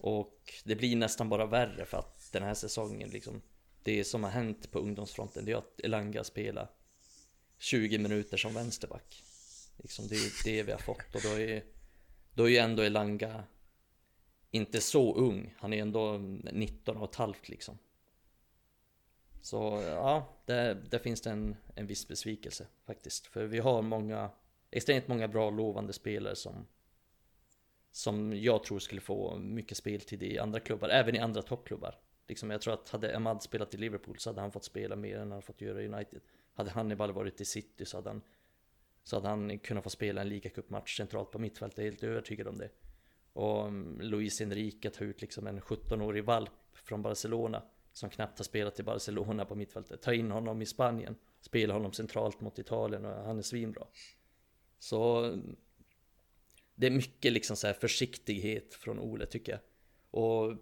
och det blir nästan bara värre för att den här säsongen liksom, det som har hänt på ungdomsfronten det är att Elanga spelar 20 minuter som vänsterback. Liksom det är det vi har fått och då är, då är ju ändå Elanga inte så ung. Han är ändå 19 och ett halvt liksom. Så ja, där, där finns det en, en viss besvikelse faktiskt. För vi har många, extremt många bra lovande spelare som som jag tror skulle få mycket speltid i andra klubbar, även i andra toppklubbar. Liksom jag tror att hade Ahmad spelat i Liverpool så hade han fått spela mer än han fått göra i United. Hade Hannibal varit i City så hade han, så hade han kunnat få spela en ligacupmatch centralt på mittfältet, jag är helt övertygad om det. Och mm, Luis Enrique tar ut liksom en 17-årig valp från Barcelona som knappt har spelat i Barcelona på mittfältet. Ta in honom i Spanien, spela honom centralt mot Italien och han är svinbra. Så mm, det är mycket liksom så försiktighet från Ole tycker jag. Och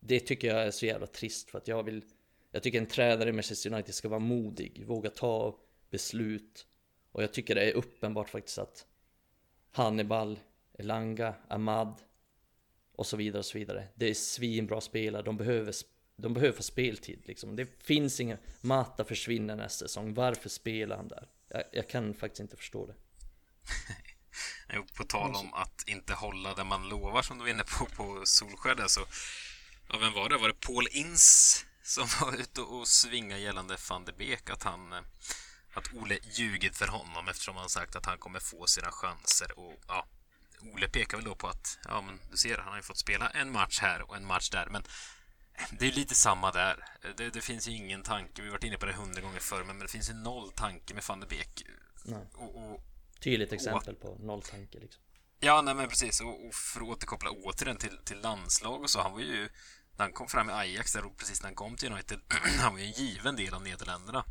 det tycker jag är så jävla trist för att jag vill Jag tycker en tränare i Manchester United ska vara modig, våga ta beslut Och jag tycker det är uppenbart faktiskt att Hannibal Elanga, Ahmad och så vidare och så vidare. Det är svinbra spelare, de behöver, de behöver få speltid liksom. Det finns ingen, Mata försvinner nästa säsong, varför spelar han där? Jag, jag kan faktiskt inte förstå det. jo, på tal om att inte hålla det man lovar som du var inne på på Solskär så Ja, vem var det? Var det Paul Ince som var ute och svinga gällande van de Beek att han eh, att Ole ljugit för honom eftersom han sagt att han kommer få sina chanser och ja, Ole pekar väl då på att ja, men du ser, han har ju fått spela en match här och en match där, men det är lite samma där. Det, det finns ju ingen tanke. Vi har varit inne på det hundra gånger förr, men det finns ju noll tanke med van de Beek. Och, och, Tydligt exempel på noll tanke liksom. ja, nej men precis. Och, och för att återkoppla återigen till, till landslag och så. Han var ju, när han kom fram i Ajax, där och precis när han kom till United, han var ju en given del av Nederländerna.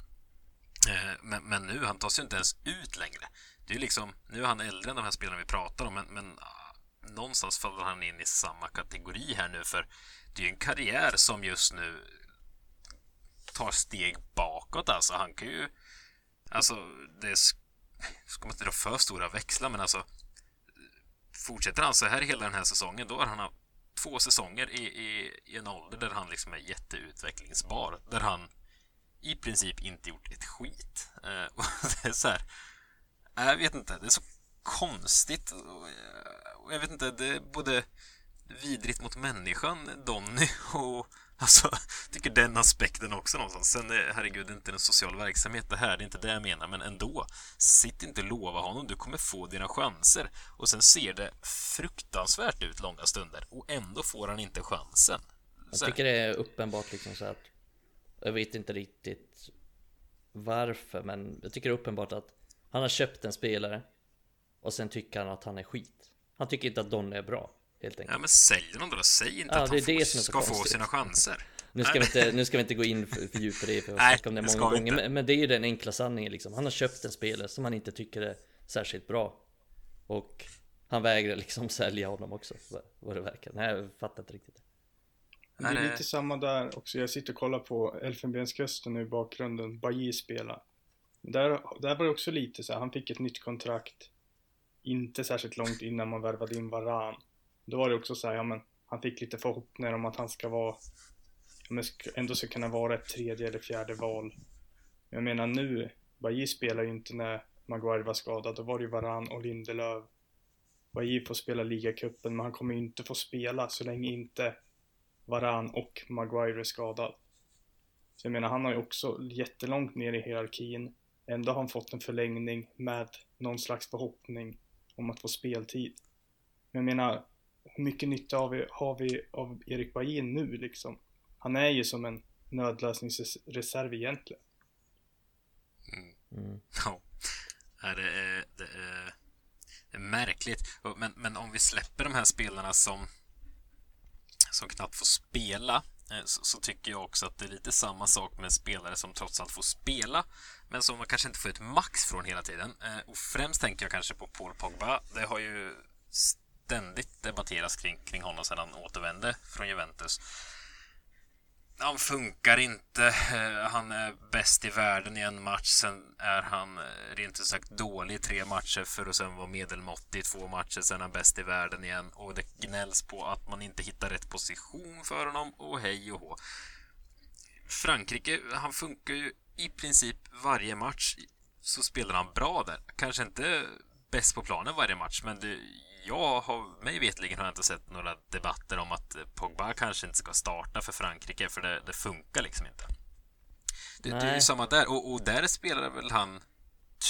Eh, men, men nu, han tas ju inte ens ut längre. Det är liksom, nu är han äldre än de här spelarna vi pratar om, men, men ah, någonstans faller han in i samma kategori här nu, för det är ju en karriär som just nu tar steg bakåt alltså. Han kan ju, alltså, det ska man inte dra för stora växlar, men alltså fortsätter han så här hela den här säsongen, då har han två säsonger i, i, i en ålder där han liksom är jätteutvecklingsbar, där han i princip inte gjort ett skit. Eh, och det är så här, eh, jag vet inte, det är så konstigt. Och, och jag vet inte, det är både vidrigt mot människan, Donny, och alltså, jag tycker den aspekten också någonstans. Sen, är, herregud, det är inte en social verksamhet det här, det är inte det jag menar, men ändå. Sitt inte och lova honom, du kommer få dina chanser. Och sen ser det fruktansvärt ut långa stunder, och ändå får han inte chansen. Jag Så här, tycker det är uppenbart liksom så att Jag vet inte riktigt Varför men jag tycker det är uppenbart att Han har köpt en spelare Och sen tycker han att han är skit Han tycker inte att Don är bra Helt enkelt Ja, men sälj honom då. Säg inte Ja, att det han är får, det ska få sina chanser. nu ska, vi inte, nu ska vi inte gå in för, för djupare i för snacka om det det många gånger men, men det är ju den enkla sanningen liksom Han har köpt en spelare som han inte tycker är särskilt bra Och Han vägrar liksom sälja honom också vad- det verkar Nej jag fattar inte riktigt Det är det- lite samma där också. Jag sitter och kollar på Elfenbenskusten nu i bakgrunden. Bailly spelar. Där, där var det också lite så här. Han fick ett nytt kontrakt. Inte särskilt långt innan man värvade in Varan. Då var det också så här, ja men han fick lite förhoppningar om att han ska vara ja, men ändå ska kunna vara ett tredje eller fjärde val. Jag menar nu, Bailly spelar ju inte när Maguire var skadad. Då var det ju Varan och Lindelöf. Bailly får spela ligacupen men han kommer ju inte få spela så länge inte Varan och Maguire är skadad. Så jag menar, han har ju också jättelångt ner i hierarkin. Ändå har han fått en förlängning med någon slags förhoppning om att få speltid. Men jag menar, hur mycket nytta har vi, har vi av Erik Bailly nu liksom? Han är ju som en nödlösningsreserv egentligen. mm. Ja. Nej, det, är, det, är, det är märkligt. Men, men om vi släpper de här spelarna som, som knappt får spela eh, så, så tycker jag också att det är lite samma sak med spelare som trots allt får spela men som man kanske inte får ett max från hela tiden. Eh, Och främst tänker jag kanske på Paul Pogba. Det har ju ständigt debatteras kring, kring honom sedan han återvände från Juventus. Han funkar inte. Eh, han är bäst i världen i en match. Sen är han eh, rent ut sagt dålig i tre matcher för att sen vara medelmåttig i två matcher. Sen är han bäst i världen igen. Och det gnälls på att man inte hittar rätt position för honom och hej och hå. Frankrike, han funkar ju i princip varje match så spelar han bra där. Kanske inte bäst på planen varje match, men det, jag har, mig vetligen har jag inte sett några debatter om att Pogba kanske inte ska starta för Frankrike, för det, det funkar liksom inte. Det, det är ju samma där, och, och där spelar väl han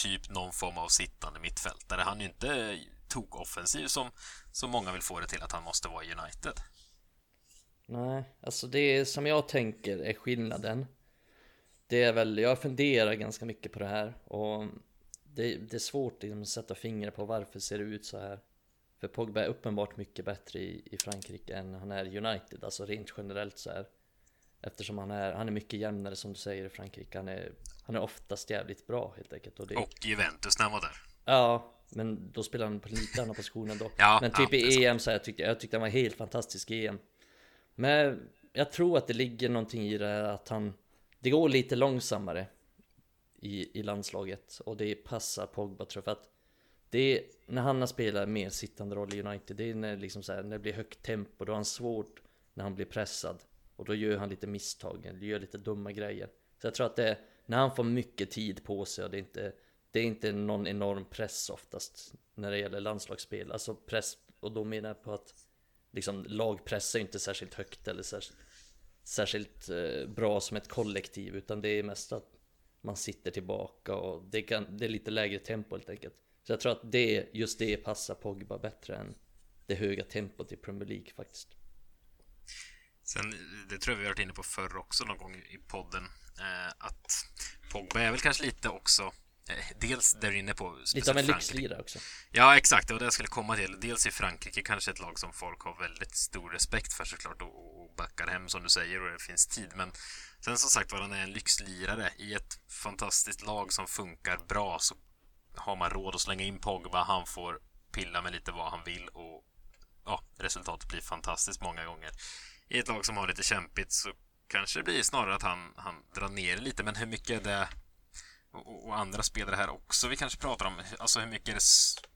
typ någon form av sittande mittfältare. Han är ju inte tok-offensiv som, som många vill få det till att han måste vara i United. Nej, alltså det som jag tänker är skillnaden Det är väl, jag funderar ganska mycket på det här och det, det är svårt liksom, att sätta fingret på varför ser det ut så här För Pogba är uppenbart mycket bättre i, i Frankrike än han är i United, alltså rent generellt så här Eftersom han är, han är mycket jämnare som du säger i Frankrike Han är, han är oftast jävligt bra helt enkelt och det, Och Juventus när han var där. Ja, men då spelar han på lite annan position ändå. Ja, men ja, typ är i. EM så här, jag tyckte jag tyckte han var helt fantastisk i EM. Men jag tror att det ligger någonting i det här att han Det går lite långsammare i, i landslaget och det passar Pogba tror jag för att det är när han har spelat mer sittande roll i United Det är när, liksom så här, när det blir högt tempo Då har han svårt när han blir pressad. Och då gör han lite misstag, gör lite dumma grejer. Så jag tror att det är när han får mycket tid på sig och det är inte Det är inte någon enorm press oftast När det gäller landslagsspel. Alltså press, och då menar jag på att Liksom lagpress är inte särskilt högt eller särskilt särskilt bra som ett kollektiv utan det är mest att man sitter tillbaka och det, kan, det är lite lägre tempo helt enkelt. Så jag tror att det, just det passar Pogba bättre än det höga tempot i Premier League faktiskt. Sen, det tror jag vi har varit inne på förr också någon gång i podden, eh, att Pogba är väl kanske lite också eh, Dels där inne på Lite av en lyxlirare också. Ja, exakt. Det var det jag skulle komma till. Dels i Frankrike kanske ett lag som folk har väldigt stor respekt för såklart och, och backar hem som du säger och det finns tid. Men sen som sagt var, han är en lyxlirare. I ett fantastiskt lag som funkar bra så har man råd att slänga in Pogba. Han får pilla med lite vad han vill och ja, resultatet blir fantastiskt många gånger. I ett lag som har lite kämpigt så kanske det blir snarare att han, han drar ner lite, men hur mycket är det och, och, andra spelare här också vi kanske pratar om. Alltså hur mycket är det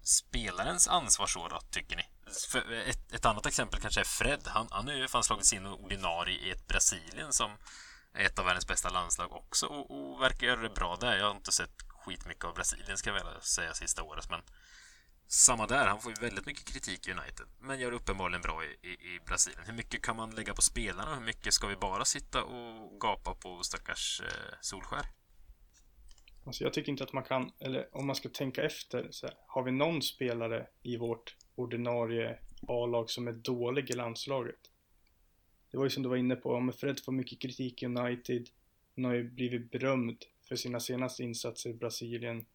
spelarens ansvar så då, tycker ni? Eh, ett, ett, annat exempel kanske är Fred. Han, han har ju fan slagit sin ordinarie i ett Brasilien som är ett av världens bästa landslag också och, och verkar göra det bra där. Jag har inte sett skitmycket av Brasilien ska jag väl säga sista året, men samma där, han får ju väldigt mycket kritik i United, men gör uppenbarligen bra i, i, i, Brasilien. Hur mycket kan man lägga på spelarna hur mycket ska vi bara sitta och gapa på stackars eh, Solskär? Alltså jag tycker inte att man kan, eller om man ska tänka efter, så här, har vi någon spelare i vårt ordinarie A-lag som är dålig i landslaget? Det var ju som du var inne på, om Fred får mycket kritik i United, han har ju blivit berömd för sina senaste insatser i Brasilien.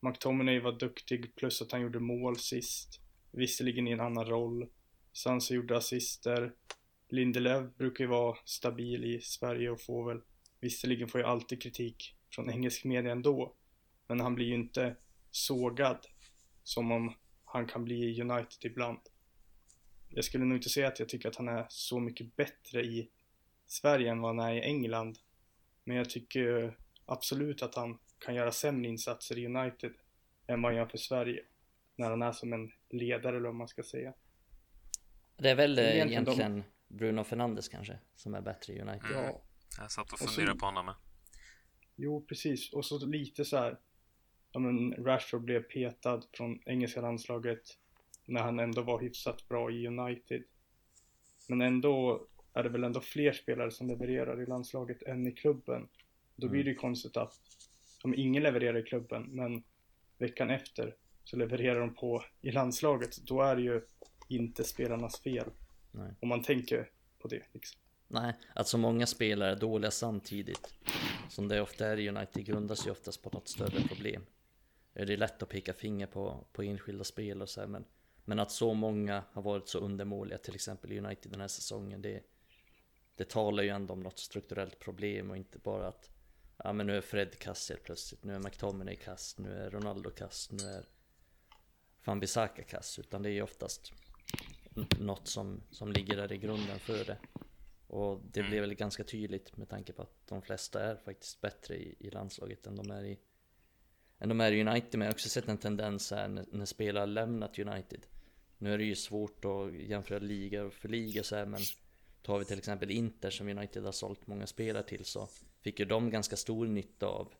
McTominay var duktig plus att han gjorde mål sist. Visserligen i en annan roll. Sansa gjorde assister. Lindelöf brukar ju vara stabil i Sverige och får väl Visserligen får jag alltid kritik från engelsk media ändå. Men han blir ju inte sågad som om han kan bli i United ibland. Jag skulle nog inte säga att jag tycker att han är så mycket bättre i Sverige än vad han är i England. Men jag tycker absolut att han kan göra sämre insatser i United än vad han gör för Sverige. När han är som en ledare eller vad man ska säga. Det är väl det är egentligen, egentligen de... Bruno Fernandes kanske som är bättre i United. Mm. Ja. Jag satt och funderade på honom med. Jo, precis. Och så lite så här. Ja, men Rashford blev petad från engelska landslaget när han ändå var hyfsat bra i United. Men ändå är det väl ändå fler spelare som levererar i landslaget än i klubben. Då blir det ju konstigt att om ingen levererar i klubben, men veckan efter så levererar de på i landslaget. Då är det ju inte spelarnas fel. Nej. Om man tänker på det liksom. Nej, att så många spelare är dåliga samtidigt som det ofta är i United grundas ju oftast på något större problem. Det är lätt att peka finger på, på enskilda spel och så här, men, men att så många har varit så undermåliga, till exempel i United den här säsongen, det, det talar ju ändå om något strukturellt problem och inte bara att ja men nu är Fred kass helt plötsligt, nu är McTominay kass, nu är Ronaldo kass, nu är Van Bissaka kass, utan det är ju oftast något som, som ligger där i grunden för det. Och det blev väl ganska tydligt med tanke på att de flesta är faktiskt bättre i, i landslaget än de är i än de är i United. Men jag har också sett en tendens här när, när spelare lämnat United. Nu är det ju svårt att jämföra liga för liga så här, men tar vi till exempel Inter som United har sålt många spelare till så fick ju de ganska stor nytta av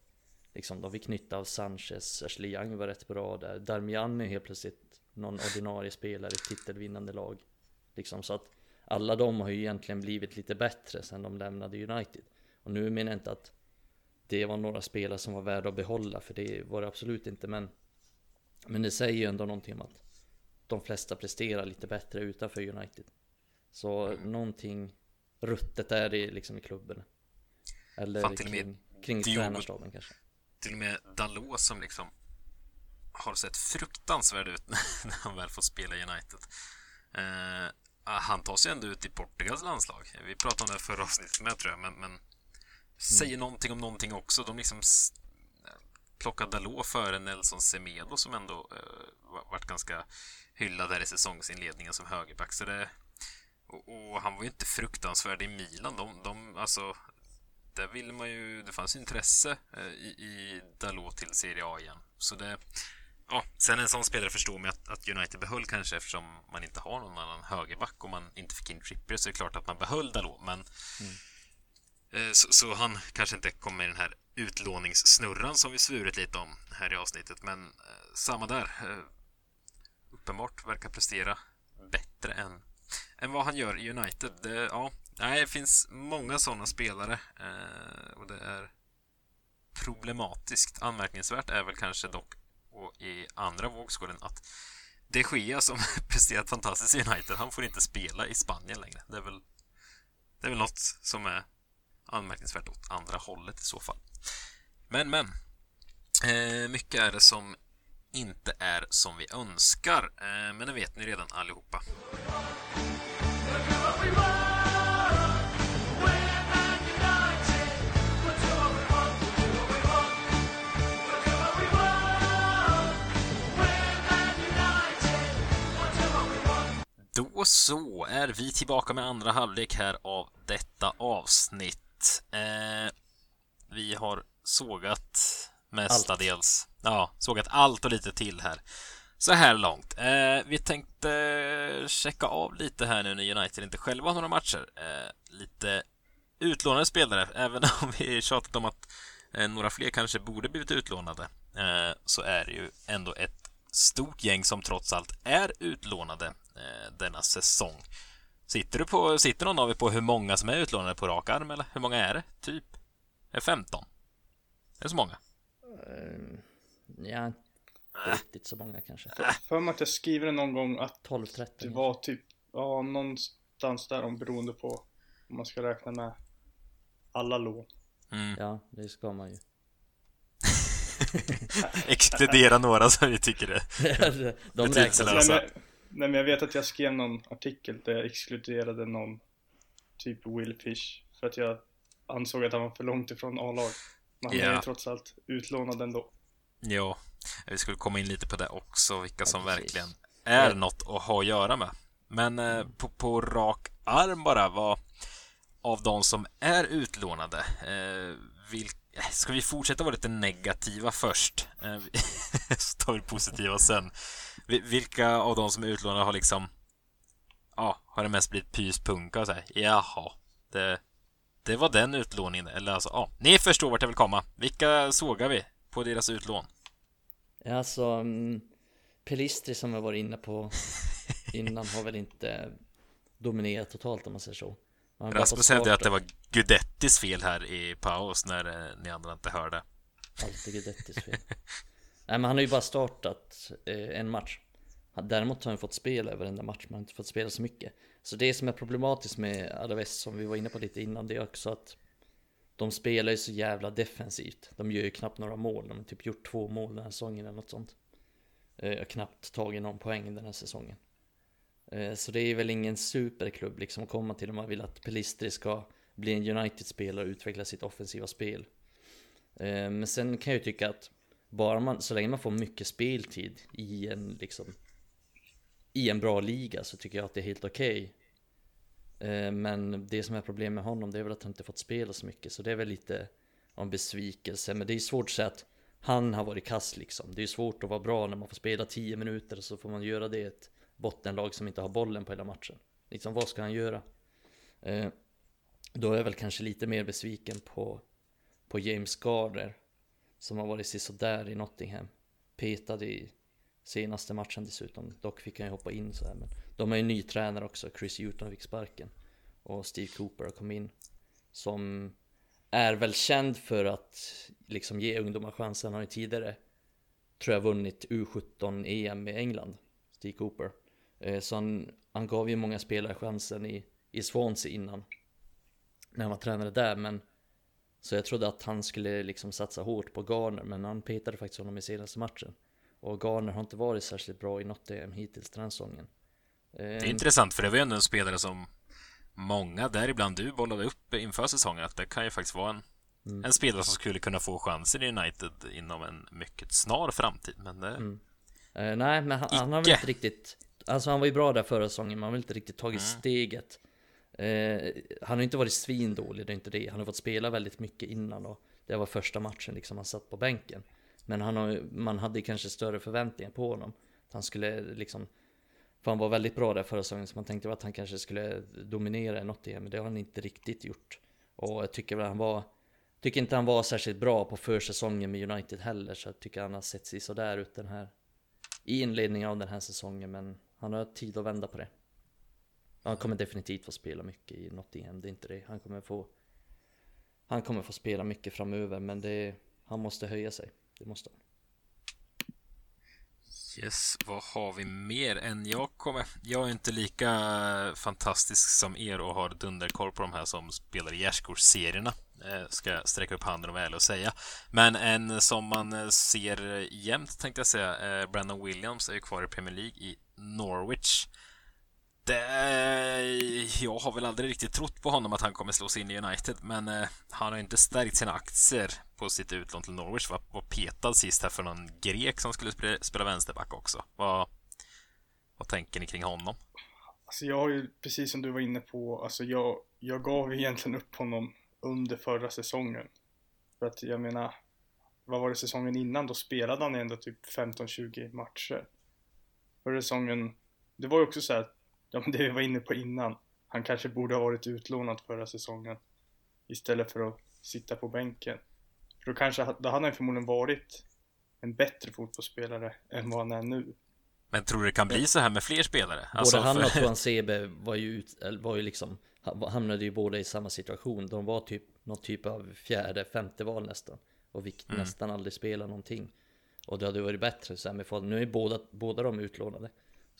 liksom de fick nytta av Sanchez, Ashley Young var rätt bra där. Darmian är helt plötsligt någon ordinarie spelare i titelvinnande lag. Liksom så att alla de har ju egentligen blivit lite bättre sen de lämnade United. Och nu menar jag inte att det var några spelare som var värda att behålla, för det var det absolut inte. Men, men det säger ju ändå någonting om att de flesta presterar lite bättre utanför United. Så mm. någonting ruttet är det liksom i klubben. Eller Fan, kring, kring tränarstaben kanske. Till och med Dalot som liksom har sett fruktansvärd ut när han väl får spela i United. Eh, han tar sig ändå ut i Portugals landslag. Vi pratade om det förra avsnittet med tror jag, men, men säger mm. någonting om någonting också. De liksom plockar Dalot före Nelson Semedo som ändå uh, varit ganska hyllad här i säsongsinledningen som högerback. Så det, och, och, han var ju inte fruktansvärd i Milan. De, de, alltså, där ville man ju... Det fanns intresse uh, i, i Dalot till Serie A igen. Så det, Ja, sen en sån spelare förstår man att, att United behöll kanske eftersom man inte har någon annan högerback och man inte fick in Trippier så är det klart att man behöll Dalot, men mm. eh, så, så, han kanske inte kommer i den här utlåningssnurran som vi svurit lite om här i avsnittet, men eh, samma där. Eh, uppenbart verkar prestera bättre än, än vad han gör i United. Det, ja, nej, det finns många sådana spelare eh, och det är problematiskt. Anmärkningsvärt är väl kanske dock och i andra vågskålen att de Gea som presterat fantastiskt i United, han får inte spela i Spanien längre. Det är väl, det är väl något som är anmärkningsvärt åt andra hållet i så fall. Men, men. Eh, mycket är det som inte är som vi önskar. Eh, men det vet ni redan allihopa. Då så är vi tillbaka med andra halvlek här av detta avsnitt. Eh, vi har sågat mestadels. Allt. Ja, sågat allt och lite till här. Så här långt. Eh, vi tänkte checka av lite här nu när United inte själva har några matcher. Eh, lite utlånade spelare, även om vi tjatat om att eh, några fler kanske borde blivit utlånade, eh, så är det ju ändå ett stort gäng som trots allt är utlånade eh, denna säsong. Sitter, du på, sitter någon av er på hur många som är utlånade på rak arm, eller hur många är det? Typ? Är det 15? Är det så många? Uh, ja, inte äh. riktigt så många kanske. För mig att jag skriver någon gång att 12-13 det var typ, ja, någonstans där om beroende på om man ska räkna med alla lån. Mm. Ja, det ska man ju. Exkludera några som vi tycker det De räknas nej, nej men jag vet att jag skrev någon artikel där jag exkluderade någon Typ Will Fish För att jag ansåg att han var för långt ifrån A-lag. Men han yeah. är ju trots allt utlånad ändå. Ja, vi skulle komma in lite på det också Vilka som ja, verkligen är ja. något att ha att göra med. Men eh, på, på rak arm bara vad Av de som är utlånade eh, vilka Ska vi fortsätta vara lite negativa först? Eh, så tar vi positiva sen. Vilka av de som är utlånade har liksom... Ja, har det mest blivit pyspunka och så här? Jaha, det, det var den utlåningen. Eller alltså, ja, ni förstår vart jag vill komma. Vilka sågar vi på deras utlån? Alltså... Um, Pelistri som jag var inne på innan har väl inte dominerat totalt om man säger så. Rasmus hävdade att det var Gudettis fel här i paus när eh, ni andra inte hörde. Alltid Gudettis fel. Nej men han har ju bara startat eh, en match. Däremot har han fått spela över den där matchen, men han har inte fått spela så mycket. Så det som är problematiskt med Alaves, som vi var inne på lite innan, det är också att de spelar ju så jävla defensivt. De gör ju knappt några mål, de har typ gjort två mål den här säsongen eller något sånt. Jag eh, har knappt tagit någon poäng den här säsongen. Eh, så det är väl ingen superklubb liksom att komma till om man vill att Pelistri ska bli en United-spelare och utveckla sitt offensiva spel. Eh, men sen kan jag ju tycka att bara man, så länge man får mycket speltid i en liksom i en bra liga så tycker jag att det är helt okej. Okay. Men det som är problem med honom det är väl att han inte fått spela så mycket så det är väl lite av en besvikelse. Men det är svårt att säga att han har varit kass liksom. Det är svårt att vara bra när man får spela 10 minuter och så får man göra det ett bottenlag som inte har bollen på hela matchen. Liksom vad ska han göra? Eh, då är jag väl kanske lite mer besviken på, på James Garner som har varit sådär i Nottingham. Petad i senaste matchen dessutom. Dock fick han ju hoppa in så här. Men de har ju ny tränare också. Chris Hewton fick sparken. Och Steve Cooper har kommit in. Som är väl känd för att liksom ge ungdomar chansen. Han har ju tidigare tror jag vunnit U17 EM i England. Steve Cooper. Eh, så han, han gav ju många spelare chansen i, i Swansea innan. När han var tränare där men Så jag trodde att han skulle liksom satsa hårt på Garner men han petade faktiskt honom i senaste matchen. Och Garner har inte varit särskilt bra i något EM hittills den här säsongen. Det är eh, intressant för det var ju ändå en spelare som Många, däribland du, bollade upp inför säsongen att det kan ju faktiskt vara en mm. En spelare som skulle kunna få chansen i United inom en mycket snar framtid men det... Mm. Uh, nej, men han, han, har väl inte riktigt Alltså han var ju bra där förra säsongen, men han har inte riktigt tagit mm. steget. Eh, han har inte varit svindålig, det är inte det. Han har fått spela väldigt mycket innan och det var första matchen liksom han satt på bänken. Men han har, man hade kanske större förväntningar på honom. Han skulle liksom, för han var väldigt bra där förra säsongen så man tänkte att han kanske skulle dominera något igen, men det har han inte riktigt gjort. Och jag tycker väl han var, tycker inte han var särskilt bra på försäsongen med United heller, så jag tycker han har sett sig sådär ut den här i inledningen av den här säsongen, men han har tid att vända på det. Han kommer definitivt få spela mycket i Nottingham, det är inte det. Han kommer få Han kommer få spela mycket framöver, men det Han måste höja sig, det måste han. Yes, vad har vi mer än jag kommer... Jag är inte lika fantastisk som er och har dunderkoll på de här som spelar i gärdsgårdsserierna. Eh, ska jag sträcka upp handen och vara ärlig och säga. Men en som man eh, ser jämt tänkte jag säga, eh, Brandon Williams är ju kvar i Premier League i Norwich. Det, eh, jag har väl aldrig riktigt trott på honom att han kommer slå sig in i United, men eh, han har inte stärkt sina aktier på sitt utlån till Norwich. Var, var petad sist här för någon grek som skulle spela, spela vänsterback också. Vad, vad tänker ni kring honom? Alltså jag har ju, precis som du var inne på, alltså jag, jag gav egentligen upp honom under förra säsongen. För att jag menar, vad var det säsongen innan? Då spelade han ändå typ 15-20 matcher. Förra säsongen, det var ju också så här, ja men det vi var inne på innan. Han kanske borde ha varit utlånad förra säsongen. Istället för att sitta på bänken. För då kanske, då hade han förmodligen varit en bättre fotbollsspelare än vad han är nu. Men tror du det kan bli så här med fler spelare? Alltså, Både han och Tuan Sebe var ju, ut, var ju liksom Hamnade ju båda i samma situation De var typ någon typ av fjärde, femte val nästan Och fick mm. nästan aldrig spela någonting Och det hade varit bättre så här med Nu är båda, båda de utlånade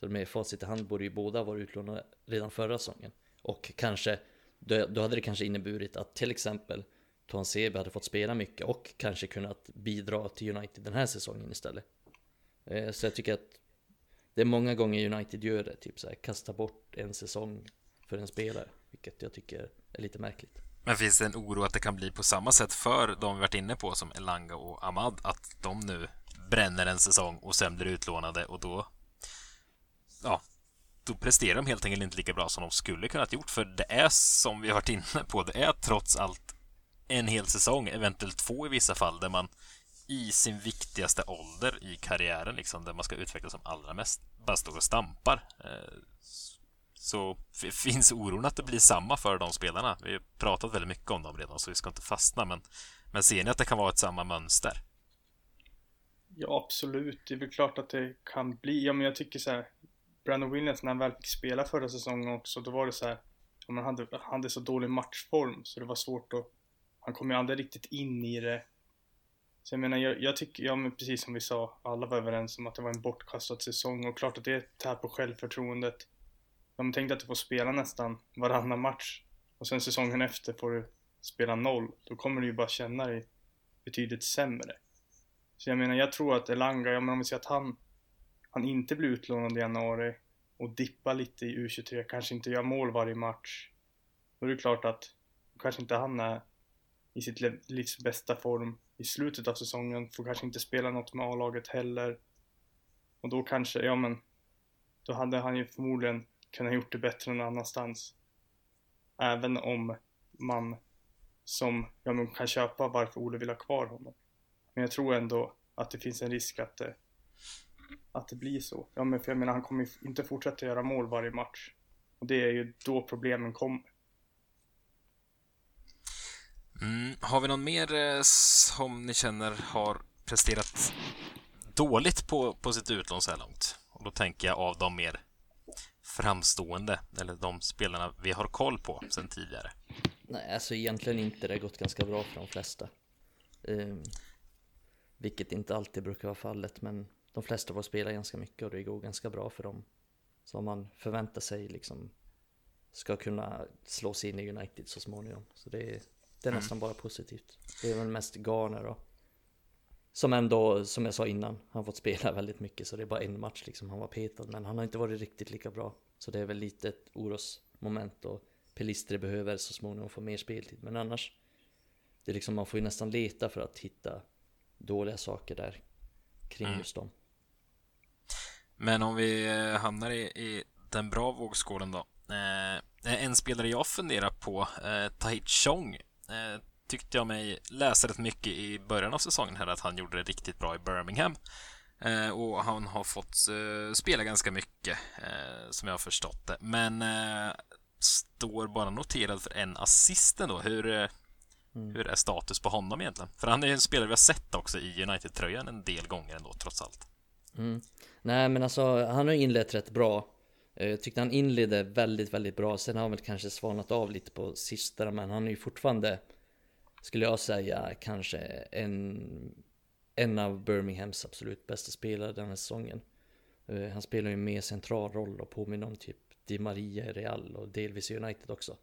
så med facit i hand borde ju båda vara utlånade redan förra säsongen Och kanske då, hade det kanske inneburit att till exempel Tuan Sebe hade fått spela mycket och kanske kunnat bidra till United den här säsongen istället. Eh, så jag tycker att det är många gånger United gör det, typ så här, kasta bort en säsong för en spelare, vilket jag tycker är lite märkligt. Men finns det en oro att det kan bli på samma sätt för de vi varit inne på som Elanga och Ahmad, att de nu bränner en säsong och sen blir utlånade och då ja, då presterar de helt enkelt inte lika bra som de skulle kunnat gjort. För det är som vi har varit inne på, det är trots allt en hel säsong, eventuellt två i vissa fall, där man i sin viktigaste ålder i karriären, liksom, där man ska utvecklas som allra mest, bara står och stampar. Eh, så finns oron att det blir samma för de spelarna. Vi har pratat väldigt mycket om dem redan, så vi ska inte fastna. Men, men ser ni att det kan vara ett samma mönster? Ja, absolut. Det är väl klart att det kan bli. Ja, men jag tycker så här. Brandon Williams, när han väl fick spela förra säsongen också, då var det så här. Ja, man hade, hade så dålig matchform, så det var svårt att han kom ju aldrig riktigt in i det. Så jag menar, jag, jag tycker, ja men precis som vi sa, alla var överens om att det var en bortkastad säsong och klart att det tär på självförtroendet. De tänkte att du får spela nästan varannan match och sen säsongen efter får du spela noll. Då kommer du ju bara känna dig betydligt sämre. Så jag menar, jag tror att Elanga, ja men om vi säger att han, han inte blir utlånad i januari och dippar lite i U23, kanske inte gör mål varje match. Då är det klart att kanske inte han är i sitt livs bästa form i slutet av säsongen, får kanske inte spela något med A-laget heller. Och då kanske, ja men, då hade han ju förmodligen kunnat gjort det bättre någon annanstans. Även om man som, ja men kan köpa varför Ole vill ha kvar honom. Men jag tror ändå att det finns en risk att det, att det blir så. Ja men för jag menar han kommer ju inte fortsätta göra mål varje match. Och det är ju då problemen kommer. Mm. Har vi någon mer eh, som ni känner har presterat dåligt på, på sitt utlån så här långt? Och då tänker jag av de mer framstående, eller de spelarna vi har koll på sedan tidigare. Nej, alltså egentligen inte. Det har gått ganska bra för de flesta. Eh, vilket inte alltid brukar vara fallet, men de flesta får spela ganska mycket och det går ganska bra för dem. Som man förväntar sig liksom ska kunna slå sig in i United så småningom. Så det är, det är mm. nästan bara positivt. Det är väl mest Garner då. Som ändå, som jag sa innan, han fått spela väldigt mycket så det är bara en match liksom han var petad. Men han har inte varit riktigt lika bra. Så det är väl lite ett orosmoment och Pelistri behöver så småningom få mer speltid. Men annars, det är liksom man får ju nästan leta för att hitta dåliga saker där kring mm. just dem. Men om vi eh, hamnar i, i den bra vågskålen då. Eh, en spelare jag funderar på, eh, Tahit Chong, eh, tyckte jag mig läsa rätt mycket i början av säsongen här att han gjorde det riktigt bra i Birmingham. Eh, och han har fått eh, spela ganska mycket, eh, som jag har förstått det. Men står bara noterad för en assist ändå. Hur, mm. hur är status på honom egentligen? För han är en spelare vi har sett också i United-tröjan en del gånger ändå, trots allt. Mm. Nej, men alltså han har inlett rätt bra. Jag tyckte han inledde väldigt, väldigt bra. Sen har han väl kanske svalnat av lite på sista, men han är ju fortfarande, skulle jag säga, kanske en, en av Birminghams absolut bästa spelare den här säsongen. Eh, han spelar ju en mer central roll och påminner om typ Di Maria i Real och delvis i United också.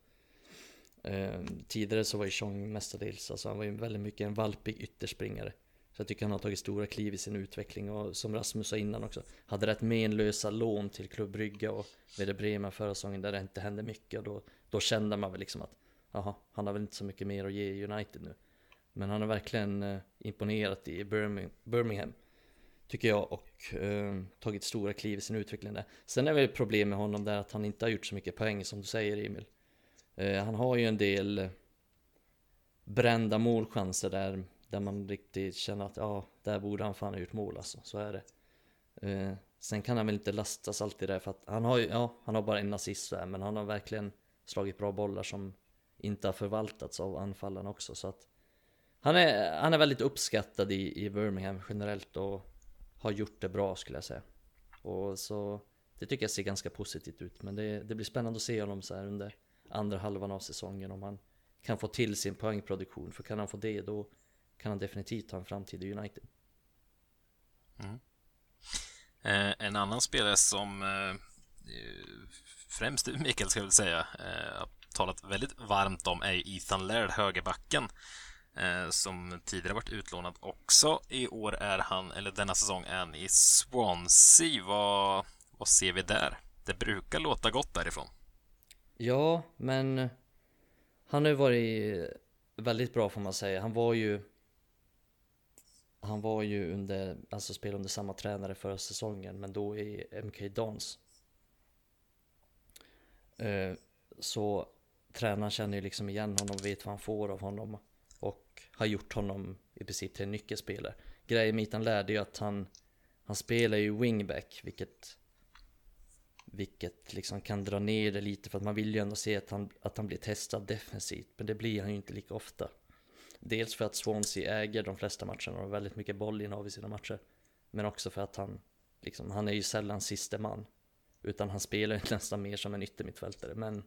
Eh, tidigare så var ju Chong mestadels, alltså han var ju väldigt mycket en valpig ytterspringare. Så jag tycker han har tagit stora kliv i sin utveckling och som Rasmus sa innan också Hade rätt menlösa lån till Klubb Brygge och Werder Bremen förra säsongen där det inte hände mycket och då, då kände man väl liksom att Jaha, han har väl inte så mycket mer att ge i United nu. Men han har verkligen eh, imponerat i Birmingham Tycker jag och eh, tagit stora kliv i sin utveckling där. Sen är väl problem med honom där att han inte har gjort så mycket poäng som du säger Emil. Eh, Han har ju en del brända målchanser där där man riktigt känner att ja, där borde han fan ha gjort mål alltså, så är det. Eh, sen kan han väl inte lastas alltid där för att han har ju, ja, han har bara en assist där, men han har verkligen slagit bra bollar som inte har förvaltats av anfallarna också så att han är, han är väldigt uppskattad i, i Birmingham generellt och har gjort det bra skulle jag säga. Och så det tycker jag ser ganska positivt ut men det, det blir spännande att se honom så här under andra halvan av säsongen om han kan få till sin poängproduktion för kan han få det då kan han definitivt ha en framtid i United. Mm. Eh, en annan spelare som eh, främst du Mikael ska jag väl säga eh, har talat väldigt varmt om är Ethan Laird, högerbacken som tidigare varit utlånad också. I år är han, eller denna säsong är han i Swansea. Vad, vad ser vi där? Det brukar låta gott därifrån. Ja, men han har ju varit väldigt bra får man säga. Han var ju han var ju under, alltså spelade under samma tränare förra säsongen, men då i MK Dons. Eh, så tränaren känner ju liksom igen honom, vet vad han får av honom och har gjort honom i princip till en nyckelspelare. Grejen med Itan lärde ju att han, han spelar ju wingback, vilket vilket liksom kan dra ner det lite för att man vill ju ändå se att han, att han blir testad defensivt, men det blir han ju inte lika ofta. Dels för att Swansea äger de flesta matcherna och har väldigt mycket bollinnehav i sina matcher. Men också för att han, liksom, han är ju sällan siste man. Utan han spelar ju nästan mer som en yttermittfältare. Men,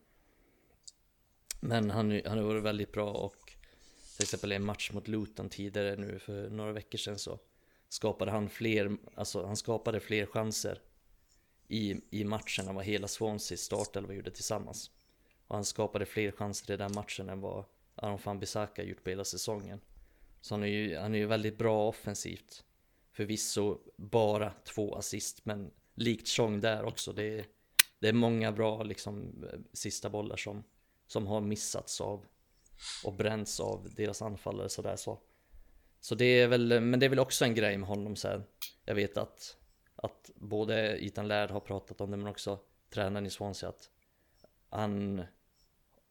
men han, han har varit väldigt bra och till exempel i en match mot Luton tidigare nu för några veckor sedan så skapade han fler, alltså han skapade fler chanser i, i matchen än vad hela Swansea startelva gjorde tillsammans. Och han skapade fler chanser i den matchen än vad Aron van Bissaka gjort på hela säsongen. Så han är ju, han är ju väldigt bra offensivt. Förvisso bara två assist, men likt Chong där också. Det är, det är många bra liksom sista bollar som, som har missats av och bränts av deras anfallare sådär så. Så det är väl, men det är väl också en grej med honom så här. Jag vet att, att både Ethan Laird har pratat om det men också tränaren i Swansea att han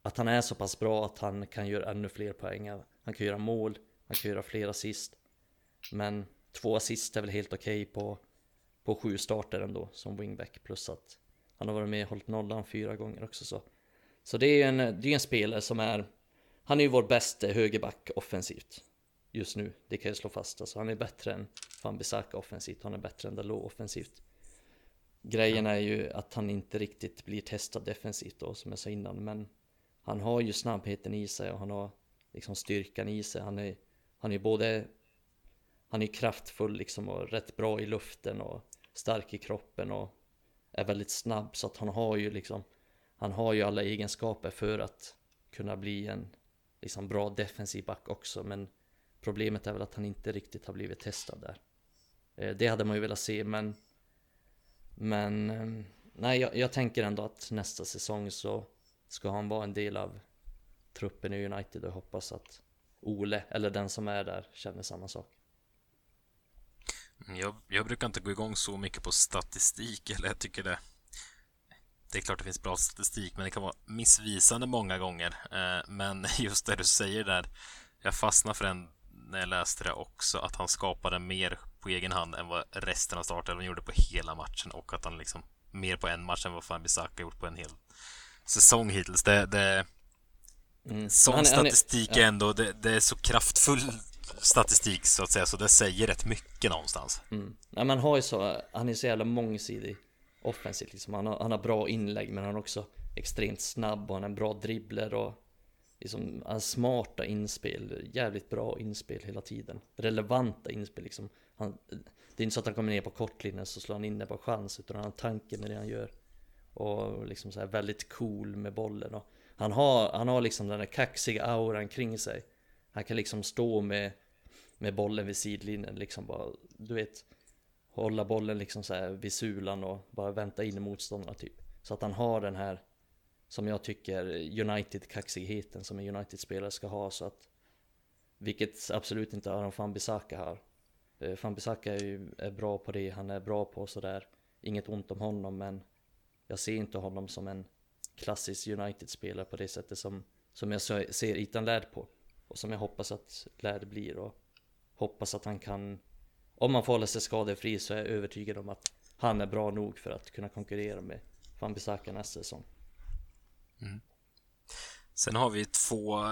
att han är så pass bra att han kan göra ännu fler poäng. Han kan göra mål, han kan göra fler assist. Men två assist är väl helt okej okay på, på sju starter ändå som wingback. Plus att han har varit med och hållit nollan fyra gånger också. Så, så det är en, det är en spelare som är... Han är ju vår bästa högerback offensivt. Just nu, det kan jag slå fast. Alltså, han är bättre än Van Bissaka offensivt, han är bättre än Dalot offensivt. Grejen är ju att han inte riktigt blir testad defensivt då, som jag sa innan. Men han har ju snabbheten i sig och han har liksom styrkan i sig. Han är, han är både han är kraftfull liksom och rätt bra i luften och stark i kroppen och är väldigt snabb så att han har ju liksom han har ju alla egenskaper för att kunna bli en liksom bra defensiv back också men problemet är väl att han inte riktigt har blivit testad där. Eh, det hade man ju velat se men men eh, nej jag, jag tänker ändå att nästa säsong så ska han vara en del av truppen i United och hoppas att Ole, eller den som är där, känner samma sak. Mm, jag, jag brukar inte gå igång så mycket på statistik, eller jag tycker det det är klart det finns bra statistik, men det kan vara missvisande många gånger. Eh, men just det du säger där, jag fastnade för den när jag läste det också, att han skapade mer på egen hand än vad resten av startelvan gjorde på hela matchen och att han liksom mer på en match än vad Fan Bissaka gjort på en hel säsong hittills. Det, det, mm. Sån han, statistik han är, ja. ändå, det, det, är så kraftfull statistik så att säga, så det säger rätt mycket någonstans. Mm. Ja, man har ju så, han är så jävla mångsidig. offensivt liksom. Han har, han har bra inlägg men han är också extremt snabb och han är en bra dribbler och liksom, han smarta inspel, jävligt bra inspel hela tiden. Relevanta inspel liksom. Han, det är inte så att han kommer ner på kortlinjen så slår han in det på chans utan han har en tanke med det han gör. Och liksom så här väldigt cool med bollen. Och han har, han har liksom den där kaxiga auran kring sig. Han kan liksom stå med, med bollen vid sidlinjen liksom bara, du vet Hålla bollen liksom så här vid sulan och bara vänta in motståndarna typ. Så att han har den här Som jag tycker United-kaxigheten som en United-spelare ska ha. Så att Vilket absolut inte Aron van Bissaka har. Eh, Van Bissaka är ju är bra på det, han är bra på sådär. Inget ont om honom men jag ser inte honom som en klassisk United-spelare på det sättet som Som jag ser Itan Lärd på. Och som jag hoppas att Lärd blir och Hoppas att han kan Om han får hålla sig skadefri så är jag övertygad om att Han är bra nog för att kunna konkurrera med Van Bissaka nästa säsong. Mm. Sen har vi två,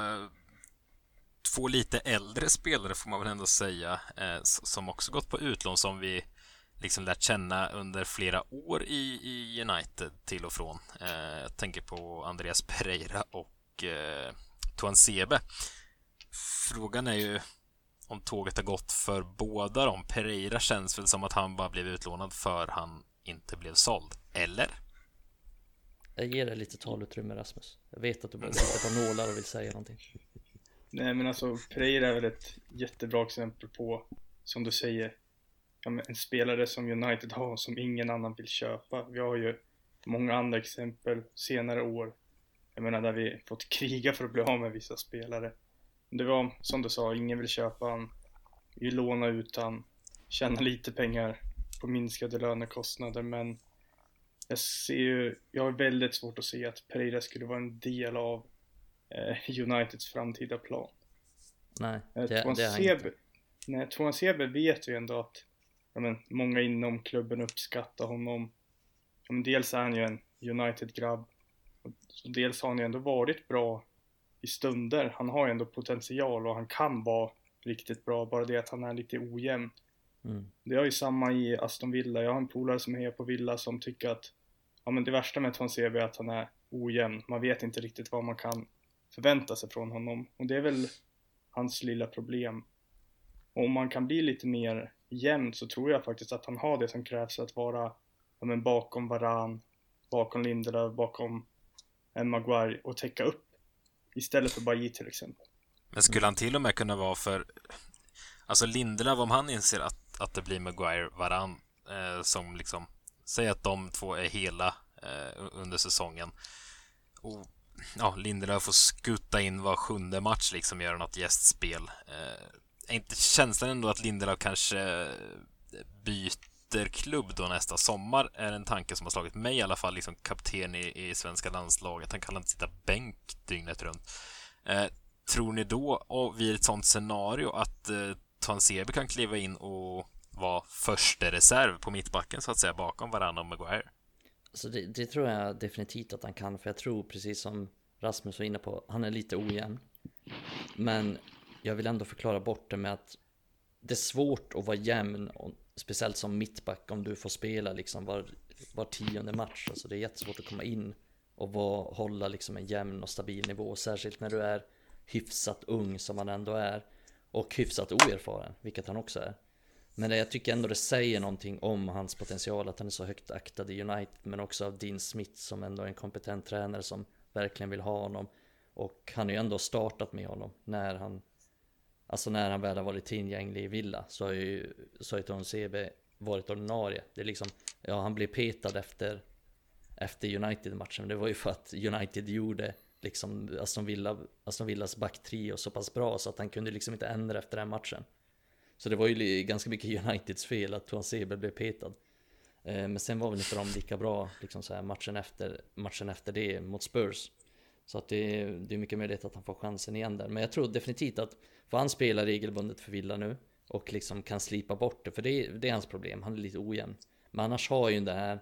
två lite äldre spelare får man väl ändå säga, eh, som också gått på utlån som vi liksom lärt känna under flera år i, i United till och från. Eh, jag tänker på Andreas Pereira och eh, Tuan Sebe. Frågan är ju om tåget har gått för båda dem. Pereira känns väl som att han bara blev utlånad för han inte blev såld. Eller? Jag ger dig lite talutrymme Rasmus Jag vet att du bara sitter på nålar och vill säga någonting Nej men alltså Pereira är väl ett jättebra exempel på, som du säger, ja, en spelare som United har som ingen annan vill köpa. Vi har ju många andra exempel senare år. Jag menar där vi fått kriga för att bli av med vissa spelare. Det var som du sa, ingen vill köpa han. Vi låna ut han, tjäna lite pengar på minskade lönekostnader men jag ser ju, jag har väldigt svårt att se att Pereira skulle vara en del av eh, Uniteds framtida plan. Nej, Eh, det, Tuan det är han inte Nej, Tuan Sebe vet ju ändå att ja, men, många inom klubben uppskattar honom. Ja, men, dels är han ju en United-grabb. Dels har han ju ändå varit bra i stunder. Han har ju ändå potential och han kan vara riktigt bra. Bara det att han är lite ojämn. mm. Det är ju samma i Aston Villa. Jag har en polare som är på Villa som tycker att ja, men det värsta med Tuan Sebe är att han är ojämn. Man vet inte riktigt vad man kan förvänta sig från honom. Och det är väl hans lilla problem. Och om man kan bli lite mer jämnt så tror jag faktiskt att han har det som krävs för att vara ja, men bakom Varan, bakom Lindelöf, bakom en Maguire och täcka upp. Istället för Bajit till exempel. Men skulle han till och med kunna vara för... Alltså Lindelöf, om han inser att, att det blir Maguire varann eh, som liksom... Säg att de två är hela eh, under säsongen. Och ja, Lindelöf får skutta in var sjunde match liksom, göra något gästspel. Eh, är inte känslan ändå att Lindelöf kanske eh, byter klubb då nästa sommar? Är en tanke som har slagit mig i alla fall, liksom kapten i, i svenska landslaget. Han kan inte sitta bänk dygnet runt. Eh, tror ni då, och vid ett sånt scenario, att eh, Tansebe kan kliva in och vara första reserv på mittbacken så att säga, bakom varandra och Maguire? Alltså det, det tror jag definitivt att han kan, för jag tror precis som Rasmus var inne på, han är lite ojämn. Men jag vill ändå förklara bort det med att det är svårt att vara jämn, och, speciellt som mittback om du får spela liksom var, var tionde match. Alltså det är jättesvårt att komma in och vara, hålla liksom en jämn och stabil nivå, särskilt när du är hyfsat ung som han ändå är och hyfsat oerfaren, vilket han också är. Men jag tycker ändå det säger någonting om hans potential att han är så högt aktad i United men också av Dean Smith som ändå är en kompetent tränare som verkligen vill ha honom. Och han har ju ändå startat med honom när han Alltså när han väl har varit tillgänglig i Villa så har ju så har ju varit ordinarie. Det är liksom Ja han blev petad efter Efter United-matchen. Det var ju för att United gjorde liksom Aston, Villa, Aston Villas backtrio så pass bra så att han kunde liksom inte ändra efter den matchen. Så det var ju ganska mycket Uniteds fel att Tuan Sebe blev petad. Eh, men sen var väl inte de lika bra liksom så här, matchen, efter, matchen efter det mot Spurs. Så att det, det är mycket möjligt att han får chansen igen där. Men jag tror definitivt att, för han spelar regelbundet för Villa nu och liksom kan slipa bort det, för det, är- det är hans problem, han är lite ojämn. Men annars har ju den här,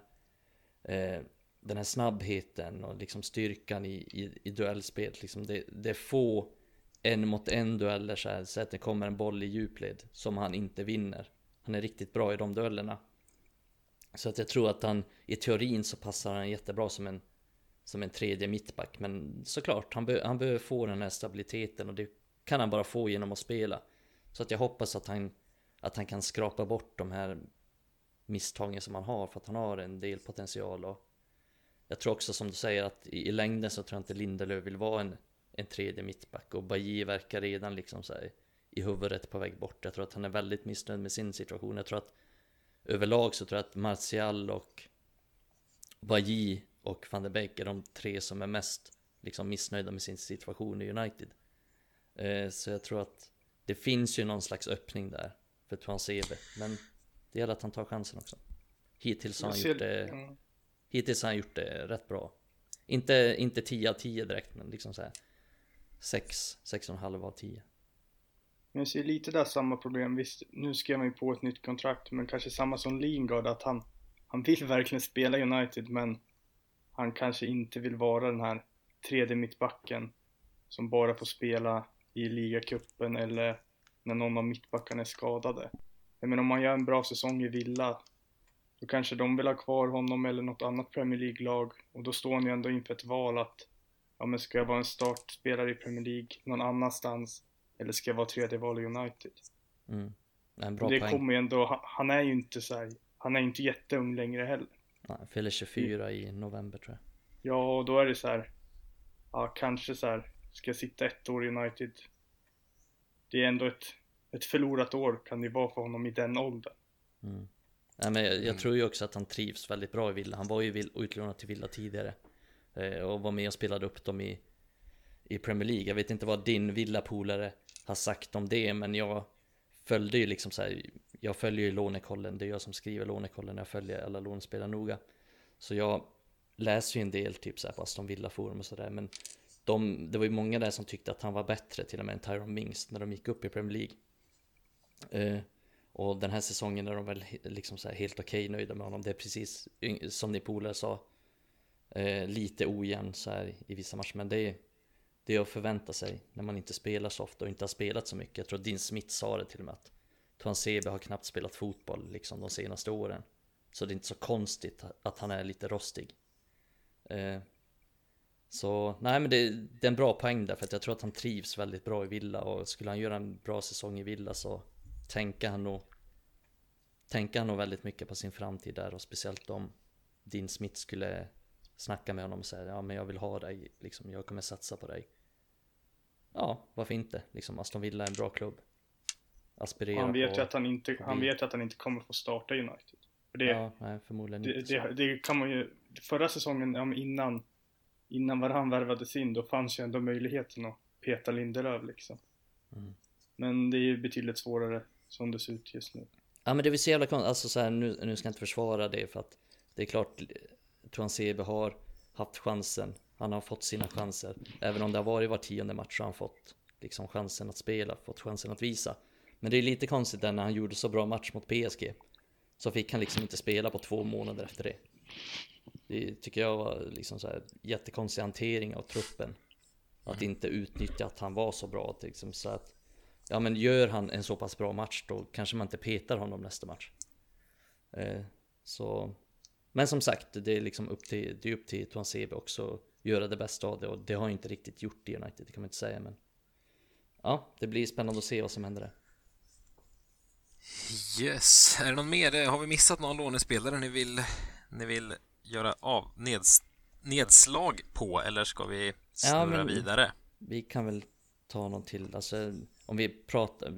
eh, den här snabbheten och liksom styrkan i, i, i duellspel. Liksom det, det är få en mot en dueller så här, så att det kommer en boll i djupled som han inte vinner. Han är riktigt bra i de duellerna. Så att jag tror att han i teorin så passar han jättebra som en som en tredje mittback. Men såklart, han, be han behöver få den här stabiliteten och det kan han bara få genom att spela. Så att jag hoppas att han, att han kan skrapa bort de här misstagen som han har för att han har en del potential. Och jag tror också som du säger att i, i längden så tror jag inte Lindelöf vill vara en, en tredje mittback och Bajie verkar redan liksom så här, i huvudet på väg bort. Jag tror att han är väldigt missnöjd med sin situation. Jag tror att överlag så tror jag att Martial och Bajie och van der Beek är de tre som är mest liksom missnöjda med sin situation i United. Eh, så jag tror att det finns ju någon slags öppning där för Tuansebe, men det gäller att han tar chansen också. Hittills har han gjort det, hittills har han gjort det rätt bra. Inte, inte 10 av 10 direkt, men liksom så här 6, 6,5 av 10. Men jag ser lite där samma problem. Visst, nu skrev man ju på ett nytt kontrakt, men kanske samma som Lingard, att han, han vill verkligen spela United, men han kanske inte vill vara den här tredje mittbacken som bara får spela i ligacupen eller när någon av mittbackarna är skadade. Jag menar om man gör en bra säsong i Villa då kanske de vill ha kvar honom eller något annat Premier League-lag och då står ni ändå inför ett val att ja men ska jag vara en startspelare i Premier League någon annanstans eller ska jag vara tredje val i United? Mm. En bra det poäng. kommer ju ändå, han är ju inte så här, han är inte jätteung längre heller. Nej, fyller 24 i november tror jag. Ja, och då är det så här. Ja, kanske så här. Ska jag sitta ett år i United? Det är ändå ett, ett förlorat år kan det vara för honom i den åldern. Mm. Nej, men jag, jag Mm. tror ju också att han trivs väldigt bra i Villa. Han var ju utlånad till Villa tidigare. Eh, och var med och spelade upp dem i, i Premier League. Jag vet inte vad din Villa-polare har sagt om det, men jag följde ju liksom så här. Jag följer ju lånekollen, det är jag som skriver lånekollen. Jag följer alla lånespelare noga. Så jag läser ju en del typ så här på Aston Villa forum och sådär. Men de, det var ju många där som tyckte att han var bättre till och med än Tyron Mings när de gick upp i Premier League. Eh, och den här säsongen är de väl liksom så här helt okej nöjda med honom. Det är precis som ni polare sa. Eh, lite ojämn så här i vissa matcher. Men det är, det är att förvänta sig när man inte spelar så ofta och inte har spelat så mycket. Jag tror din Smith sa det till och med att Tuansebe har knappt spelat fotboll liksom de senaste åren. Så det är inte så konstigt att han är lite rostig. Eh, så nej men det, det är en bra poäng där för att jag tror att han trivs väldigt bra i Villa och skulle han göra en bra säsong i Villa så tänker han nog tänker han nog väldigt mycket på sin framtid där och speciellt om din Smith skulle snacka med honom och säga ja men jag vill ha dig liksom jag kommer satsa på dig. Ja, varför inte? Liksom Aston Villa är en bra klubb. Aspirera Han vet på... ju att han inte, han vet att han inte kommer få starta i United. För det, Ja, nej förmodligen det, inte. det, det kan man ju, förra säsongen, innan, innan Varann värvades in, då fanns ju ändå möjligheten att peta Lindelöf liksom. Mm. Men det är ju betydligt svårare som det ser ut just nu. Ja men det är så jävla konstigt, alltså så här, nu, nu ska jag inte försvara det för att det är klart Tuansebe har haft chansen, han har fått sina chanser. Även om det har varit var tionde match så har han fått liksom chansen att spela, fått chansen att visa. Men det är lite konstigt där när han gjorde så bra match mot PSG. Så fick han liksom inte spela på två månader efter det. Det tycker jag var liksom så här jättekonstig hantering av truppen. Att inte utnyttja att han var så bra. Liksom, så att, ja men gör han en så pass bra match då kanske man inte petar honom nästa match. Eh, så, men som sagt, det är liksom upp till, det är upp till Tuansebe också att göra det bästa av det och det har inte riktigt gjort i United, det kan man inte säga men Ja, det blir spännande att se vad som händer där. Yes. Är det någon mer? Har vi missat någon lånespelare ni vill, ni vill göra av, neds, nedslag på eller ska vi snurra men- vidare? Vi kan väl ta någon till, alltså om vi pratar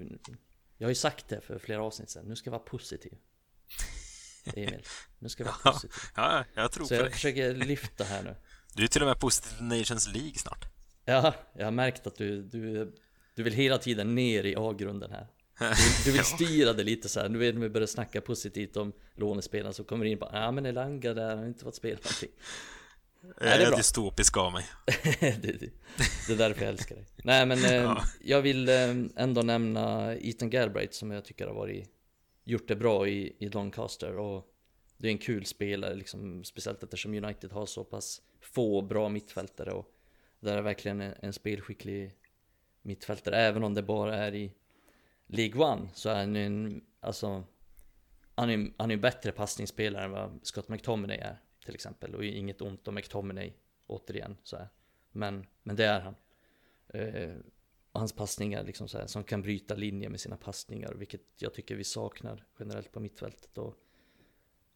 Jag har ju sagt det för flera avsnitt sedan, nu ska jag vara positiv Emil, nu ska jag vara Ja, positiv ja, jag tror Så på jag dig. försöker lyfta här nu Du är till och med positiv till Nations League snart. Ja, jag har märkt att du, du, du vill hela tiden ner i avgrunden här Du, du vill styra det lite så här. du vet när vi börjar snacka positivt om lånespelarna så kommer du in på Ja men Elanga där har inte fått spela någonting Jag det är är dystopisk av mig. det, det, det är därför jag älskar dig. Nej men eh, Ja. jag vill eh, ändå nämna Ethan Galbraith som jag tycker har varit Gjort det bra i, i Doncaster och Det är en kul spelare liksom Speciellt eftersom United har så pass få bra mittfältare och Där är verkligen en, en spelskicklig Mittfältare även om det bara är i League One så är han ju en Alltså han är, han är en bättre passningsspelare än vad Scott McTominay är till exempel. Och inget ont om McTominay återigen så här. Men, men det är han. Eh, hans passningar liksom så här, som kan bryta linjer med sina passningar, vilket jag tycker vi saknar generellt på mittfältet. Och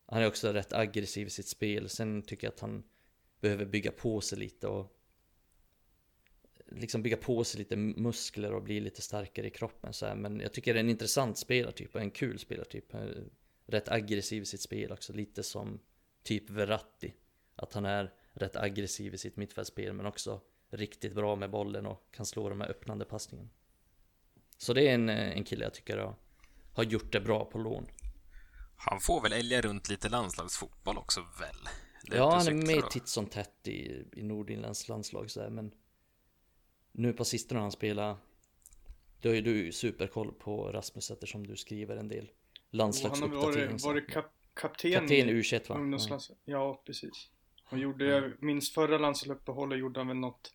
han är också rätt aggressiv i sitt spel. Sen tycker jag att han behöver bygga på sig lite och liksom bygga på sig lite muskler och bli lite starkare i kroppen så här. Men jag tycker det är en intressant spelartyp och en kul spelartyp. Rätt aggressiv i sitt spel också, lite som typ Verratti. Att han är rätt aggressiv i sitt mittfältsspel men också riktigt bra med bollen och kan slå de här öppnande passningen. Så det är en, en kille jag tycker har, har gjort det bra på lån. Han får väl älga runt lite landslagsfotboll också väl? Ja, han är med titt som tätt i, i Nordirlands landslag så här, men nu på sistone har han spelat Du har ju du superkoll på Rasmus eftersom du skriver en del landslagsuppdateringar. Han har varit, varit kap, kapten, kapten i U21 va? Ja. ja, precis. Och gjorde, jag minns förra landslagsuppehållet gjorde han väl något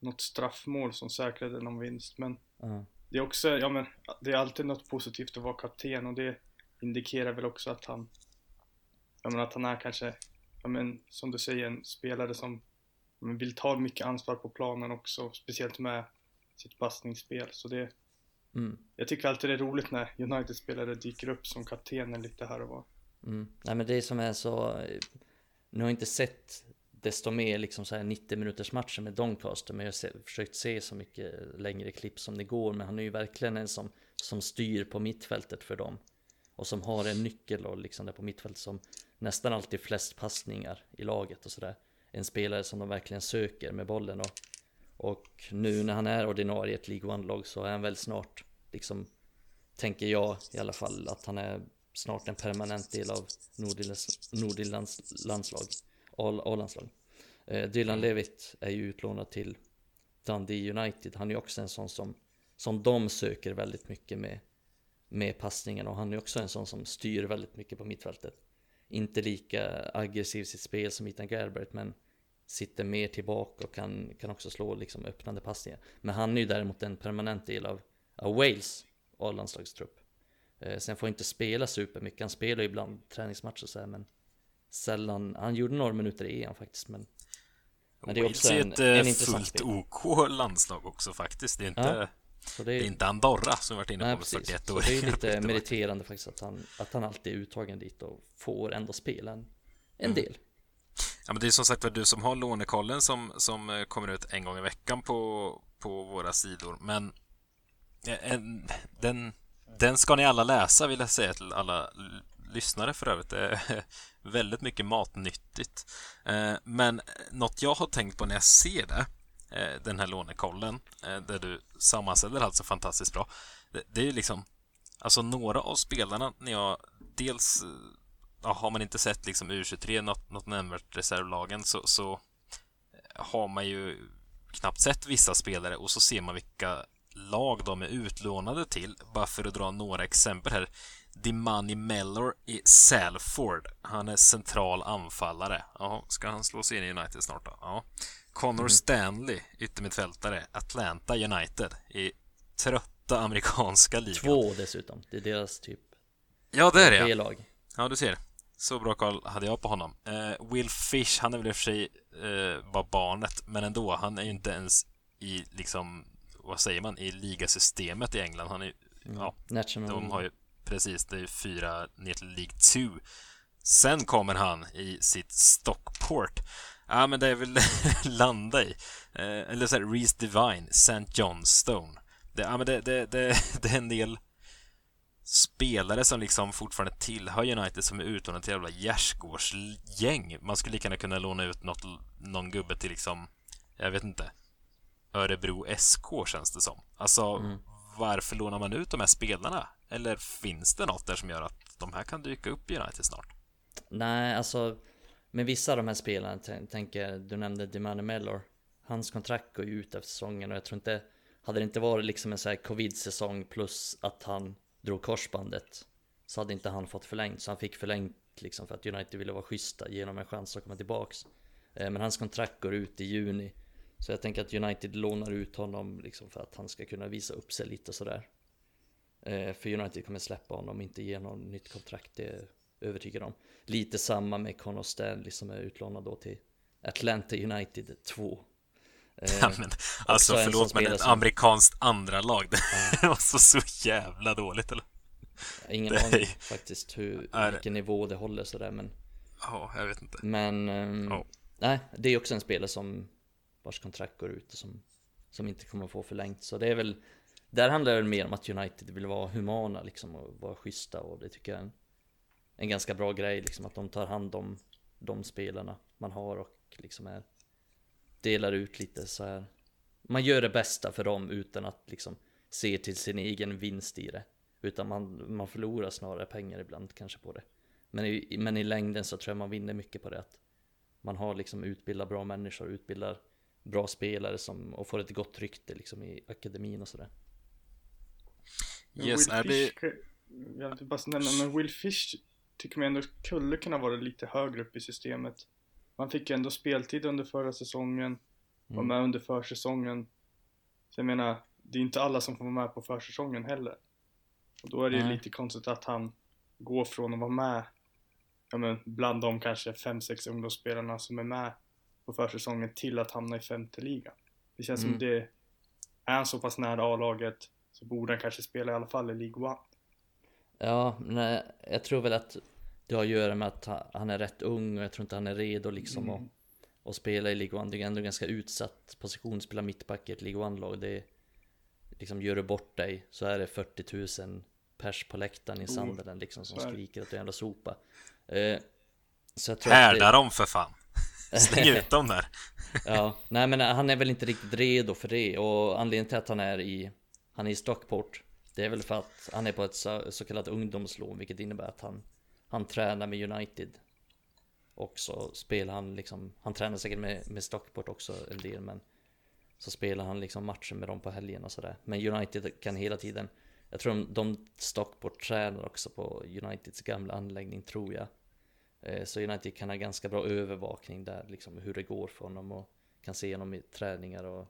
Något straffmål som säkrade någon vinst men uh. Det är också, ja men Det är alltid något positivt att vara kapten och det Indikerar väl också att han Ja men att han är kanske Ja men som du säger en spelare som vill ta mycket ansvar på planen också, speciellt med sitt passningsspel. Så det, mm. Jag tycker alltid det är roligt när United-spelare dyker upp som kaptener lite här och var. Mm. Nej men det som är så, nu har jag inte sett desto mer liksom så här 90 minuters matcher med Doncaster, men jag har försökt se så mycket längre klipp som det går, men han är ju verkligen en som, som styr på mittfältet för dem. Och som har en nyckel och liksom där på mittfältet som nästan alltid flest passningar i laget och sådär en spelare som de verkligen söker med bollen. Och, och nu när han är ordinarie i ett League One-lag så är han väl snart liksom tänker jag i alla fall att han är snart en permanent del av Nordirlands landslag A-landslag. Eh, Dylan Levitt är ju utlånad till Dundee United. Han är ju också en sån som som de söker väldigt mycket med med passningen. Och han är också en sån som styr väldigt mycket på mittfältet inte lika aggressiv i sitt spel som Ethan Gerbert men sitter mer tillbaka och kan, kan också slå liksom öppnande passningar. Men han är ju däremot en permanent del av, av Wales A-landslagstrupp. Eh, sen får han inte spela supermycket, han spelar ibland träningsmatcher och så här, men sällan, han gjorde några minuter i EM faktiskt men men det är också en, ett en fullt spel. OK landslag också faktiskt. Det är inte, ja, det är, det är, inte Andorra som varit inne på med 41 år. Så det är lite meriterande faktiskt att han, att han alltid är uttagen dit och får ändå spela en, en mm. del. Ja, men det är som sagt du som har lånekollen som, som eh, kommer ut en gång i veckan på, på våra sidor. Men eh, en, den, den ska ni alla läsa vill jag säga till alla lyssnare för övrigt. Det är väldigt mycket matnyttigt. Eh, men något jag har tänkt på när jag ser det, Eh, den här lånekollen, eh, där du sammanställer allt så fantastiskt bra. Det är ju liksom, alltså några av spelarna när jag dels eh, ja, har man inte sett liksom U23 något, något nämnvärt reservlagen så, så har man ju knappt sett vissa spelare och så ser man vilka lag de är utlånade till. Bara för att dra några exempel här. Dimani Mellor i Salford. Han är central anfallare. Ja, ska han slå sig in i United snart då? Ja. Connor mm. Stanley, yttermittfältare, Atlanta United i trötta amerikanska ligan. Två dessutom. Det är deras typ Ja, det är det. B-lag. Ja, du ser. Så bra koll hade jag på honom. Eh, Will Fish, han är väl i och för sig eh, bara barnet, men ändå, han är ju inte ens i liksom, vad säger man, i ligasystemet i England. Han är mm. ja, National. de har ju precis, det är fyra ner till League 2. Sen kommer han i sitt Stockport. Ja, men det är väl landa i. Eh, eller så här, Reese Divine, St. Johnstone. Det, ja, men det, det, det, det är en del spelare som liksom fortfarande tillhör United som är utlånade till jävla gärdsgårdsgäng. Man skulle lika gärna kunna låna ut något, någon gubbe till liksom, jag vet inte, Örebro SK känns det som. Alltså, mm. varför lånar man ut de här spelarna? Eller finns det något där som gör att de här kan dyka upp i United snart? Nej, alltså men vissa av de här spelarna, tänker du nämnde Demane Mellor, hans kontrakt går ju ut efter säsongen och jag tror inte, hade det inte varit liksom en sån här covid-säsong plus att han drog korsbandet så hade inte han fått förlängt. Så han fick förlängt liksom för att United ville vara schyssta, ge honom en chans att komma tillbaks. Eh, men hans kontrakt går ut i juni. Så jag tänker att United lånar ut honom liksom för att han ska kunna visa upp sig lite sådär. Eh, för United kommer släppa honom, inte ge honom nytt kontrakt, det är övertygad om. Lite samma med Conor Stanley som är utlånad då till Atlanta United 2. Eh, ja, men, alltså förlåt men ett som... amerikanskt andra lag det var så, så jävla dåligt eller? Ingen aning faktiskt hur, är... vilken nivå det håller sådär men Ja, jag vet inte Men um, oh. Nej, det är också en spelare som Vars kontrakt går ut och som Som inte kommer att få förlängt så det är väl Där handlar det väl mer om att United vill vara humana liksom och vara schyssta och det tycker jag är en, en ganska bra grej liksom att de tar hand om De spelarna man har och liksom är Delar ut lite så här Man gör det bästa för dem utan att liksom Se till sin egen vinst i det utan man, man förlorar snarare pengar ibland kanske på det. Men i, men i längden så tror jag man vinner mycket på det. Att man har liksom utbildat bra människor, utbildar bra spelare som, och får ett gott rykte liksom i akademin och sådär. Yes, Will Fish, det... Jag vill bara nämna, men Will Fish tycker man ändå skulle kunna vara lite högre upp i systemet. Man fick ju ändå speltid under förra säsongen, var mm. med under försäsongen. Så jag menar, det är inte alla som får vara med på försäsongen heller. Och då är det ju lite konstigt att han går från att vara med ja, men bland de kanske 5-6 ungdomsspelarna som är med på försäsongen till att hamna i femte ligan. Det känns mm. som det är han så pass nära A-laget så borde han kanske spela i alla fall i League One. Ja, nej, jag tror väl att det har att göra med att han är rätt ung och jag tror inte han är redo liksom mm. att, att spela i League One. Det är ändå ganska utsatt position, spela mittback i ett League One-lag. Det är, liksom gör du bort dig så är det 40 000 pers på läktaren i oh, Sandelen liksom som skriker att du är en jävla sopa. Eh, så jag tror Härda det... dem för fan! Släng ut dem där! ja, nej men han är väl inte riktigt redo för det och anledningen till att han är i Han är i Stockport det är väl för att han är på ett så, så kallat ungdomslån vilket innebär att han Han tränar med United Och så spelar han liksom Han tränar säkert med, med Stockport också en del men så spelar han liksom matcher med dem på helgen och sådär. Men United kan hela tiden Jag tror de, de Stockport tränar också på Uniteds gamla anläggning tror jag eh, Så United kan ha ganska bra övervakning där liksom hur det går för honom och kan se honom i träningar och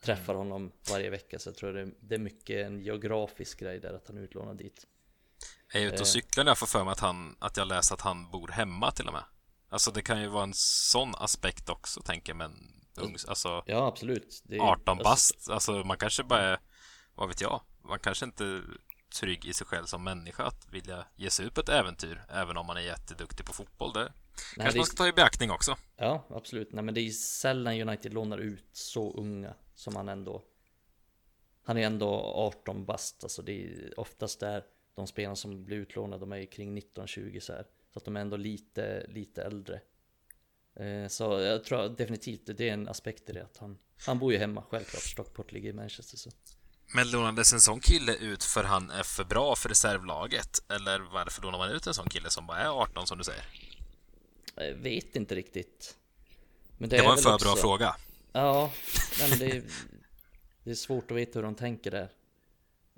träffar mm. honom varje vecka så jag tror det, det är mycket en geografisk grej där att han är utlånad dit Jag är ute och eh. cyklar när jag får för mig att, han, att jag läser att han bor hemma till och med Alltså det kan ju vara en sån aspekt också tänker jag men ung, alltså Ja, absolut. Det är, 18 bast, alltså, alltså man kanske bara är, vad vet jag, man kanske inte är trygg i sig själv som människa att vilja ge sig ut på ett äventyr, även om man är jätteduktig på fotboll. Det Nej, kanske man ska ta i beaktning också. Ja, absolut. Nej, men det är sällan United lånar ut så unga som han ändå han är ändå 18 bast, alltså det är oftast där de spelarna som blir utlånade, de är ju kring 19-20 så här. Så att de är ändå lite, lite äldre. Eh, så jag tror definitivt det är en aspekt i det att han, han bor ju hemma självklart, Stockport ligger i Manchester så. Men lånades en sån kille ut för han är för bra för reservlaget? Eller varför lånar man ut en sån kille som bara är 18 som du säger? Jag vet inte riktigt. Men det, det var en för också... bra fråga. Ja, men det är, det är svårt att veta hur de tänker där.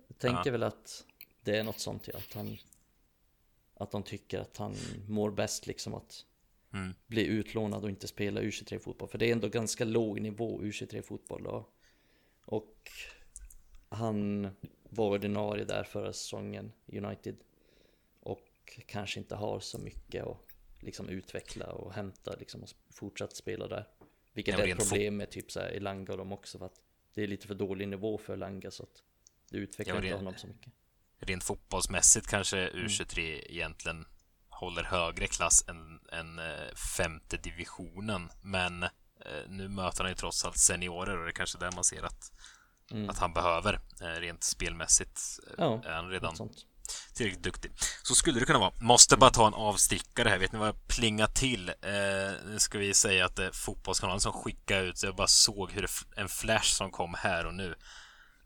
Jag tänker ja. väl att det är något sånt ja, att han Att de tycker att han mår bäst liksom att mm. bli utlånad och inte spela U23 fotboll. För det är ändå ganska låg nivå U23 fotboll då. Och han var ordinarie där förra säsongen United. Och kanske inte har så mycket att liksom utveckla och hämta liksom och fortsatt spela där. Vilket är ett problem med typ såhär Elanga och dem också för att det är lite för dålig nivå för Elanga så att det utvecklar ja, inte honom så mycket. Rent fotbollsmässigt kanske U23 mm. egentligen håller högre klass än, än eh, femte divisionen. Men eh, nu möter han ju trots allt seniorer och det är kanske där man ser att, mm. att han behöver eh, rent spelmässigt. Ja, är han redan tillräckligt duktig. Så skulle det kunna vara. Måste bara ta en avstickare här. Vet ni vad jag plingar till? Eh, nu ska vi säga att det är Fotbollskanalen som skickar ut. Så jag bara såg hur det, en flash som kom här och nu.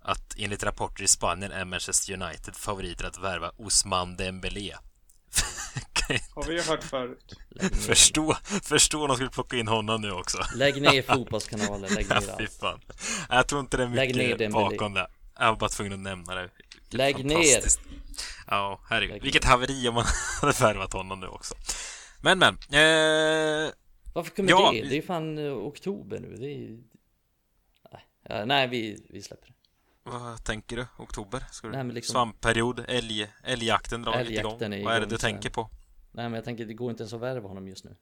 Att enligt rapporter i Spanien är Manchester United favoriter att värva Osman Dembélé Har vi ju hört förut. Förstå, förstå om de skulle plocka in honom nu också. Lägg ner fotbollskanalen, lägg ner ja, fan. Jag tror inte det är mycket bakom det. Jag var bara tvungen att nämna det. Lägg ner! Ja, herregud. Lägg Vilket haveri om man hade värvat honom nu också. Men, men. Eh... Varför kommer ja, det? Det är fan uh, oktober nu. Det är... Nej, nej vi, vi släpper det. Vad tänker du? Oktober? Ska du... Nej, liksom- Svampperiod, älg, älgjakten drar lite igång. Älgjakten är Vad är det igång, du tänker på? Nej men jag tänker det går inte ens att värva honom just nu.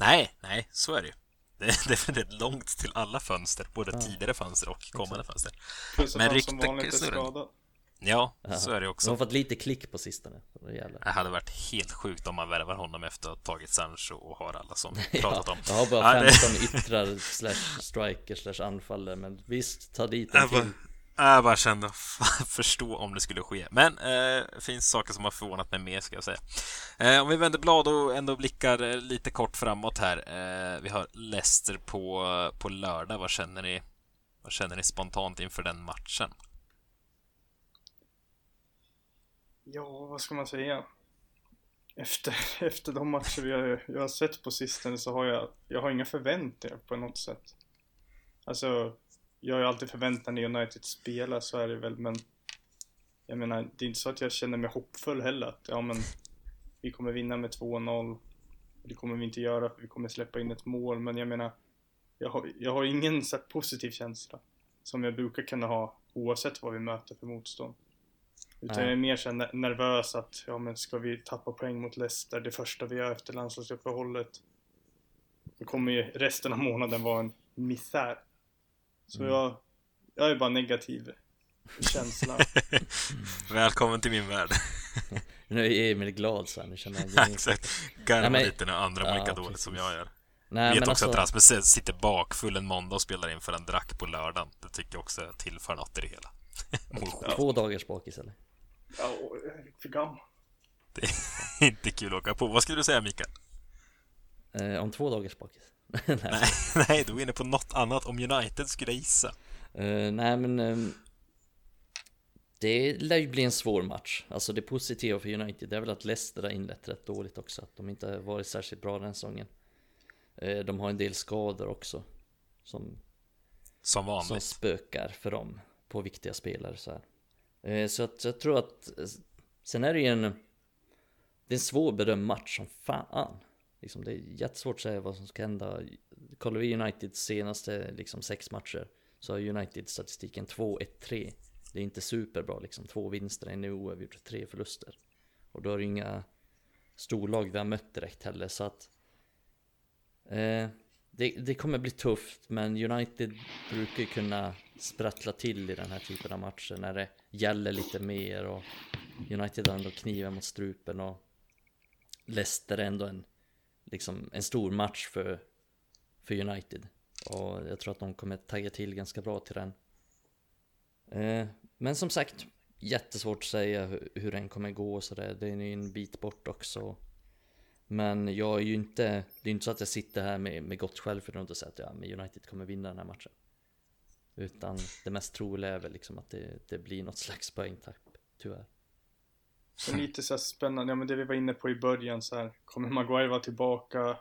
Nej, nej, så är det ju. Det är, det är väldigt långt till alla fönster, både Ja. tidigare fönster och kommande fönster. Plus att Men snurrar. skadad. Ja, Ja. så är det De har också. fått lite klick på sistone. Det. Det hade varit helt sjukt om man värvar honom efter att ha tagit Sancho och har alla som pratat om. Jag har bara Ja, det- 15 yttrar slash striker slash anfallare men visst, ta dit en Jag bara, till. jag bara kände, förstå om det skulle ske. Men eh, finns saker som har förvånat mig mer, ska jag säga. Eh, om vi vänder blad och ändå blickar eh, lite kort framåt här. Eh, vi har Leicester på, på lördag. Vad känner ni? Vad känner ni spontant inför den matchen? Ja, vad ska man säga? Efter, efter de matcher vi har, jag har sett på sistone så har jag, jag har inga förväntningar på något sätt. Alltså, jag har ju alltid förväntningar när United spelar, så är det väl, men jag menar, det är inte så att jag känner mig hoppfull heller. Att, ja, men vi kommer vinna med 2-0. Det kommer vi inte göra för vi kommer släppa in ett mål, men jag menar, jag har, jag har ingen så positiv känsla som jag brukar kunna ha oavsett vad vi möter för motstånd. Utan Nej. jag är mer så nervös att, ja men ska vi tappa poäng mot Leicester, det första vi gör efter landslagsuppehållet. Då kommer ju resten av månaden vara en misär. Så Mm. jag, jag är bara negativ i känslan. Välkommen till min värld. Nu är Emil glad så här, nu känner jag igen. Exakt. Garva men- lite när andra mår Ja, lika dåligt precis. som jag gör. Nej Vet men också alltså, att Rasmus sitter bakfull en måndag och spelar in för en drack på lördagen. Det tycker jag också tillför något i det hela. Två dagars bakis eller? Ja, är för gammal. Det är inte kul att åka på. Vad skulle du säga Mikael? Eh, om två dagars bakis? nej. Nej, nej, du är inne på något annat. Om United skulle jag gissa. Eh, nej men ehm, Det lär ju bli en svår match. Alltså det positiva för United det är väl att Leicester har inlett rätt dåligt också. Att de inte har varit särskilt bra den säsongen. Eh, de har en del skador också. Som, Som som vanligt. spökar för dem på viktiga spelare så här. Eh, så att jag tror att eh, Sen är det ju en Det är en svårbedömd match som fan. Liksom, Det är jättesvårt att säga vad som ska hända. Kollar vi Uniteds senaste liksom, sex matcher Så har United statistiken 2-1-3 Det är inte superbra liksom. Två vinster, en oavgjort, tre förluster. Och då är det inga Storlag vi har mött direkt heller så att eh, det, det kommer bli tufft men United brukar ju kunna sprattla till i den här typen av matcher när det gäller lite mer och United har ändå kniven mot strupen och Leicester är ändå en liksom en stor match för för United och jag tror att de kommer tagga till ganska bra till den. Eh, men som sagt jättesvårt att säga hur, hur den kommer gå och sådär. Det är ju en bit bort också. Men jag är ju inte, det är inte så att jag sitter här med, med gott självförtroende och säger att ja, men United kommer vinna den här matchen. Utan det mest troliga är väl liksom att det, det blir något slags poängtapp, tyvärr. Så lite så här spännande, ja men det vi var inne på i början så här. Kommer Maguire vara tillbaka?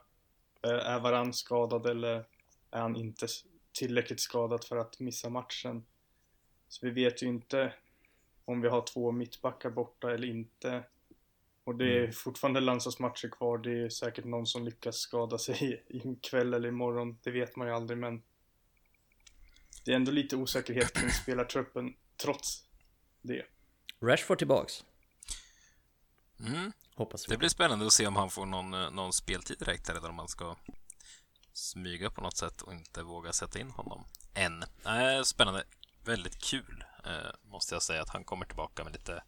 Eh, är Varann skadad eller är han inte tillräckligt skadad för att missa matchen? Så vi vet ju inte om vi har två mittbackar borta eller inte. Och det är fortfarande landslagsmatcher kvar. Det är säkert någon som lyckas skada sig ikväll eller imorgon. Det vet man ju aldrig men det är ändå lite osäkerhet kring spelartruppen trots det. Rashford tillbaks, Mm. hoppas vi. Det blir spännande att se om han får någon, eh, någon speltid direkt här eller om man ska smyga på något sätt och inte våga sätta in honom än. Nej, spännande. Väldigt kul, eh, måste jag säga, att han kommer tillbaka med lite,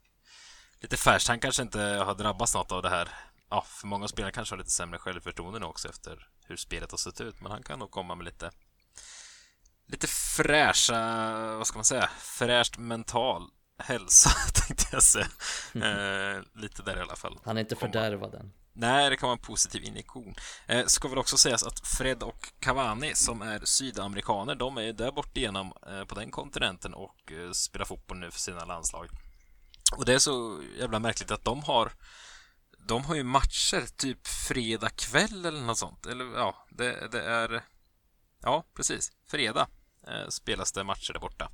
lite färskt. Han kanske inte har drabbats något av det här. Ja, för många spelare kanske har lite sämre självförtroende nu också efter hur spelet har sett ut, men han kan nog komma med lite lite fräscha, vad ska man säga, fräscht mental hälsa tänkte jag säga. Eh, lite där i alla fall. Han är inte fördärvad än. Nej, det kan vara en positiv injektion. Eh, ska väl också sägas att Fred och Cavani som är sydamerikaner, de är ju där bort igenom eh, på den kontinenten och eh, spelar fotboll nu för sina landslag. Och det är så jävla märkligt att de har de har ju matcher typ fredag kväll eller något sånt. Eller ja, det, det är Ja, precis. Fredag eh, spelas det matcher där borta.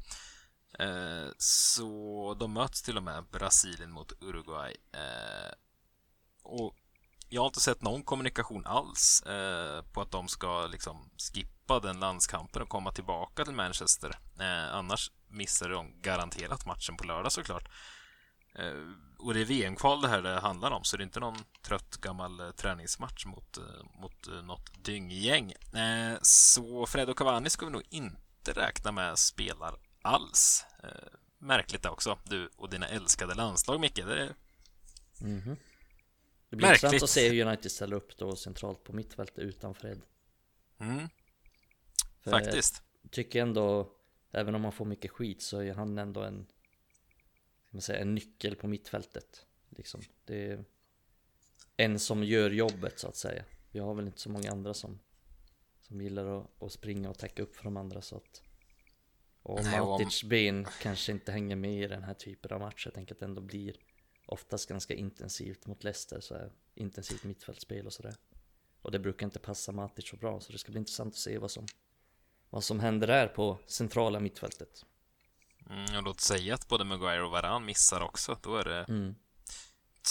Eh, så de möts till och med Brasilien mot Uruguay. Eh, och jag har inte sett någon kommunikation alls eh, på att de ska liksom skippa den landskampen och komma tillbaka till Manchester. Eh, annars missar de garanterat matchen på lördag såklart. Eh, och det är VM-kval det här det handlar om, så det är inte någon trött gammal eh, träningsmatch mot, eh, mot eh, något dynggäng. Eh, så Fredo Cavani ska vi nog inte räkna med spelar alls. Eh, märkligt det också, du och dina älskade landslag, Micke. Det är Mhm. Det blir Märkligt. intressant att se hur United ställer upp då centralt på mittfältet utan Fred. mm, faktiskt. Jag tycker ändå, även om man får mycket skit så är han ändå en, man säga, en nyckel på mittfältet. Liksom. Det är en som gör jobbet så att säga. Vi har väl inte så många andra som, som gillar att, att springa och täcka upp för de andra så att och Nej, och om- Matic ben kanske inte hänger med i den här typen av matcher. Jag tänker att det ändå blir oftast ganska intensivt mot Leicester, så här, intensivt mittfältspel och sådär. Och det brukar inte passa Matic så bra, så det ska bli intressant att se vad som, vad som händer där på centrala mittfältet. Mm, och låt säga att både Maguire och Varan missar också. Då är det Mm.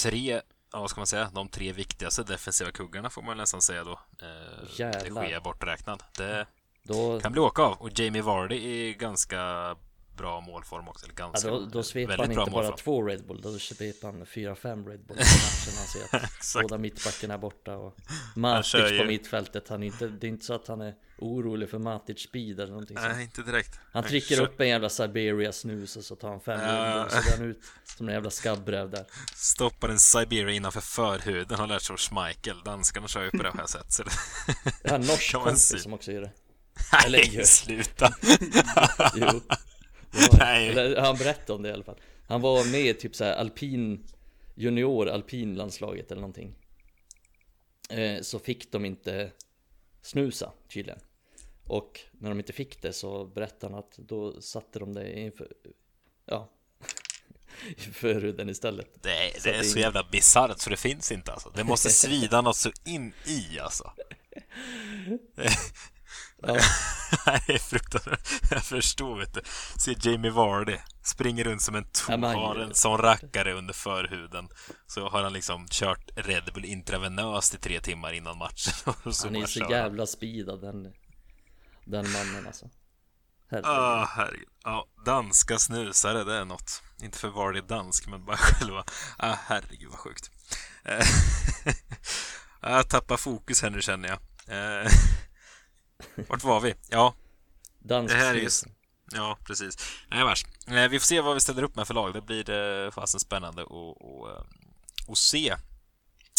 tre, ja, vad ska man säga, de tre viktigaste defensiva kuggarna får man nästan säga då. Eh, Jävlar. det sker borträknad. Det Då, kan bli åka av. Och Jamie Vardy är ganska bra målform också. Eller ja, ganska, då, då sveper väldigt han inte bara två Red Bull, då sveper han fyra, fem Red Bull matchen. Han ser att Exakt. båda mittbackarna är borta och Matic ju- på mittfältet. Han är inte, det är inte så att han är orolig för Matic speed eller någonting. Nej, inte direkt. Han trycker kör- upp en jävla Siberia snus och så tar han fem Ja. Och så går han ut som en jävla skabbräv där. Stoppar en Siberia innanför förhuden. Har lärt sig av Schmeichel. Danskarna kör ju på det jag sett. Så det... Jag har en norsk kompis som också gör det. Eller Nej, gör. sluta! Jo. Nej. Han berättade om det i alla fall. Han var med i typ så här alpin junior alpinlandslaget eller någonting. Eh, så fick de inte snusa tydligen. Och när de inte fick det så berättade han att då satte de det inför, ja, i förhuden istället. Det är, Så det är så jävla bisarrt så det finns inte alltså. Det måste svida något så in i alltså. Ja, Nej, det är fruktansvärt. Jag förstår vet du. Se Jamie Vardy springer runt som en Ja, men han to, har gör en det. sån rackare under förhuden. Så har han liksom kört Red Bull intravenöst i tre timmar innan matchen. Han är så kör jävla speedad den, den mannen alltså. Herregud. Ah, herregud. Ja, danska snusare, det är något. Inte för var det är dansk, men bara själva. Ah, herregud vad sjukt. Eh, Jag tappar fokus här nu känner jag. Vart var vi? Ja, Dansk det här är ju- snus. ja precis. Nej, vars. Eh, Vi får se vad vi ställer upp med för lag. Det blir eh, fasen spännande att, eh, att se.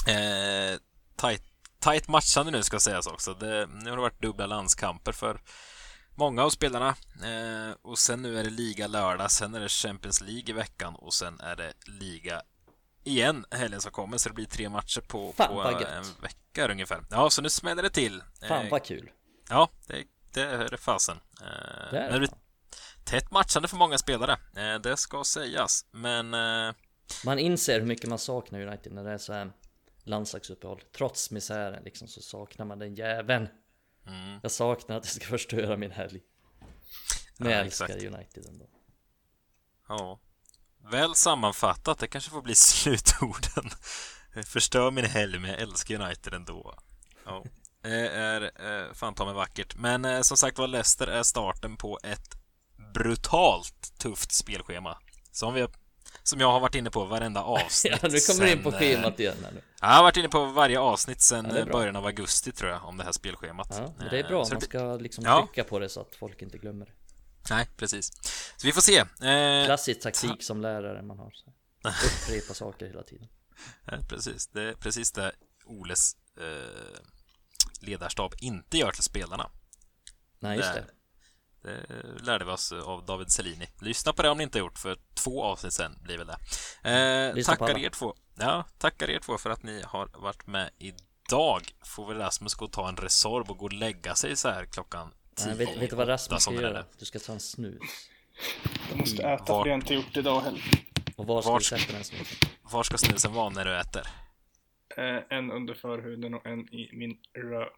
Eh, tight, tight matchande nu ska sägas också. Det, nu har det varit dubbla landskamper för många av spelarna. Eh, och sen nu är det liga lördag, sen är det Champions League i veckan och sen är det liga igen helgen som kommer. Så det blir tre matcher på, Fan, på en vecka ungefär. Ja, så nu smäller det till. Fan vad kul. Ja, det, det är fasen. Eh, Det är det. tätt matchande för många spelare. Eh, det ska sägas. Men eh, Man inser hur mycket man saknar United när det är så här landslagsuppehåll. Trots misären liksom så saknar man den jäveln. mm, Jag saknar att det ska förstöra min helg. Men Ja, jag älskar exakt. United ändå. ja. Väl sammanfattat, det kanske får bli slutorden. Förstör min helg, men jag älskar United ändå. Ja. Det är eh, fan ta mig vackert. Men eh, som sagt var, Leicester är starten på ett brutalt tufft spelschema. Som, vi, som jag har varit inne på varenda avsnitt. Ja, nu kommer du in på sen, schemat igen här nu. Jag har varit inne på varje avsnitt sedan Ja, eh, början av augusti tror jag, om det här spelschemat. Ja, det är Eh, bra, så man ska liksom Ja. trycka på det så att folk inte glömmer det. Nej, precis. Så vi får se. Eh, Klassisk taktik som lärare man har. Så. Upprepa saker hela tiden. eh, precis. Det är precis det Oles eh, ledarstab inte gör till spelarna. Nej, just Där. det. Det lärde vi oss av David Selini. Lyssna på det om ni inte gjort, för två avsnitt sen blir väl det. Eh, tackar er två. Ja, tackar er två för att ni har varit med idag. Får väl Rasmus gå och ta en Resorb och gå och lägga sig så här klockan tio. Nej, vet, vet du vad Rasmus ska det göra? Du ska ta en snus. Jag måste äta Var- för jag har inte gjort det idag heller. Och var ska Var du ska- sätta den snusen? Var ska snusen vara när du äter? Eh, en under förhuden och en i min röv.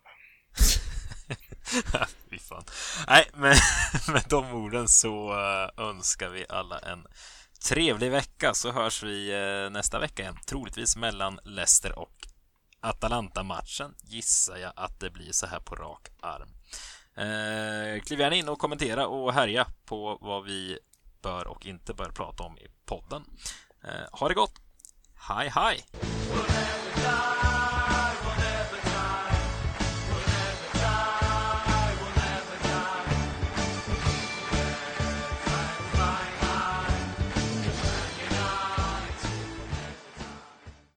Fy fan. Nej, men med de orden så eh, önskar vi alla en trevlig vecka så hörs vi eh, nästa vecka igen. Troligtvis mellan Leicester och Atalanta-matchen gissar jag att det blir så här på rak arm. Eh, kliv gärna in och kommentera och härja på vad vi bör och inte bör prata om i podden. Eh, ha det gott! Hej, hej! God.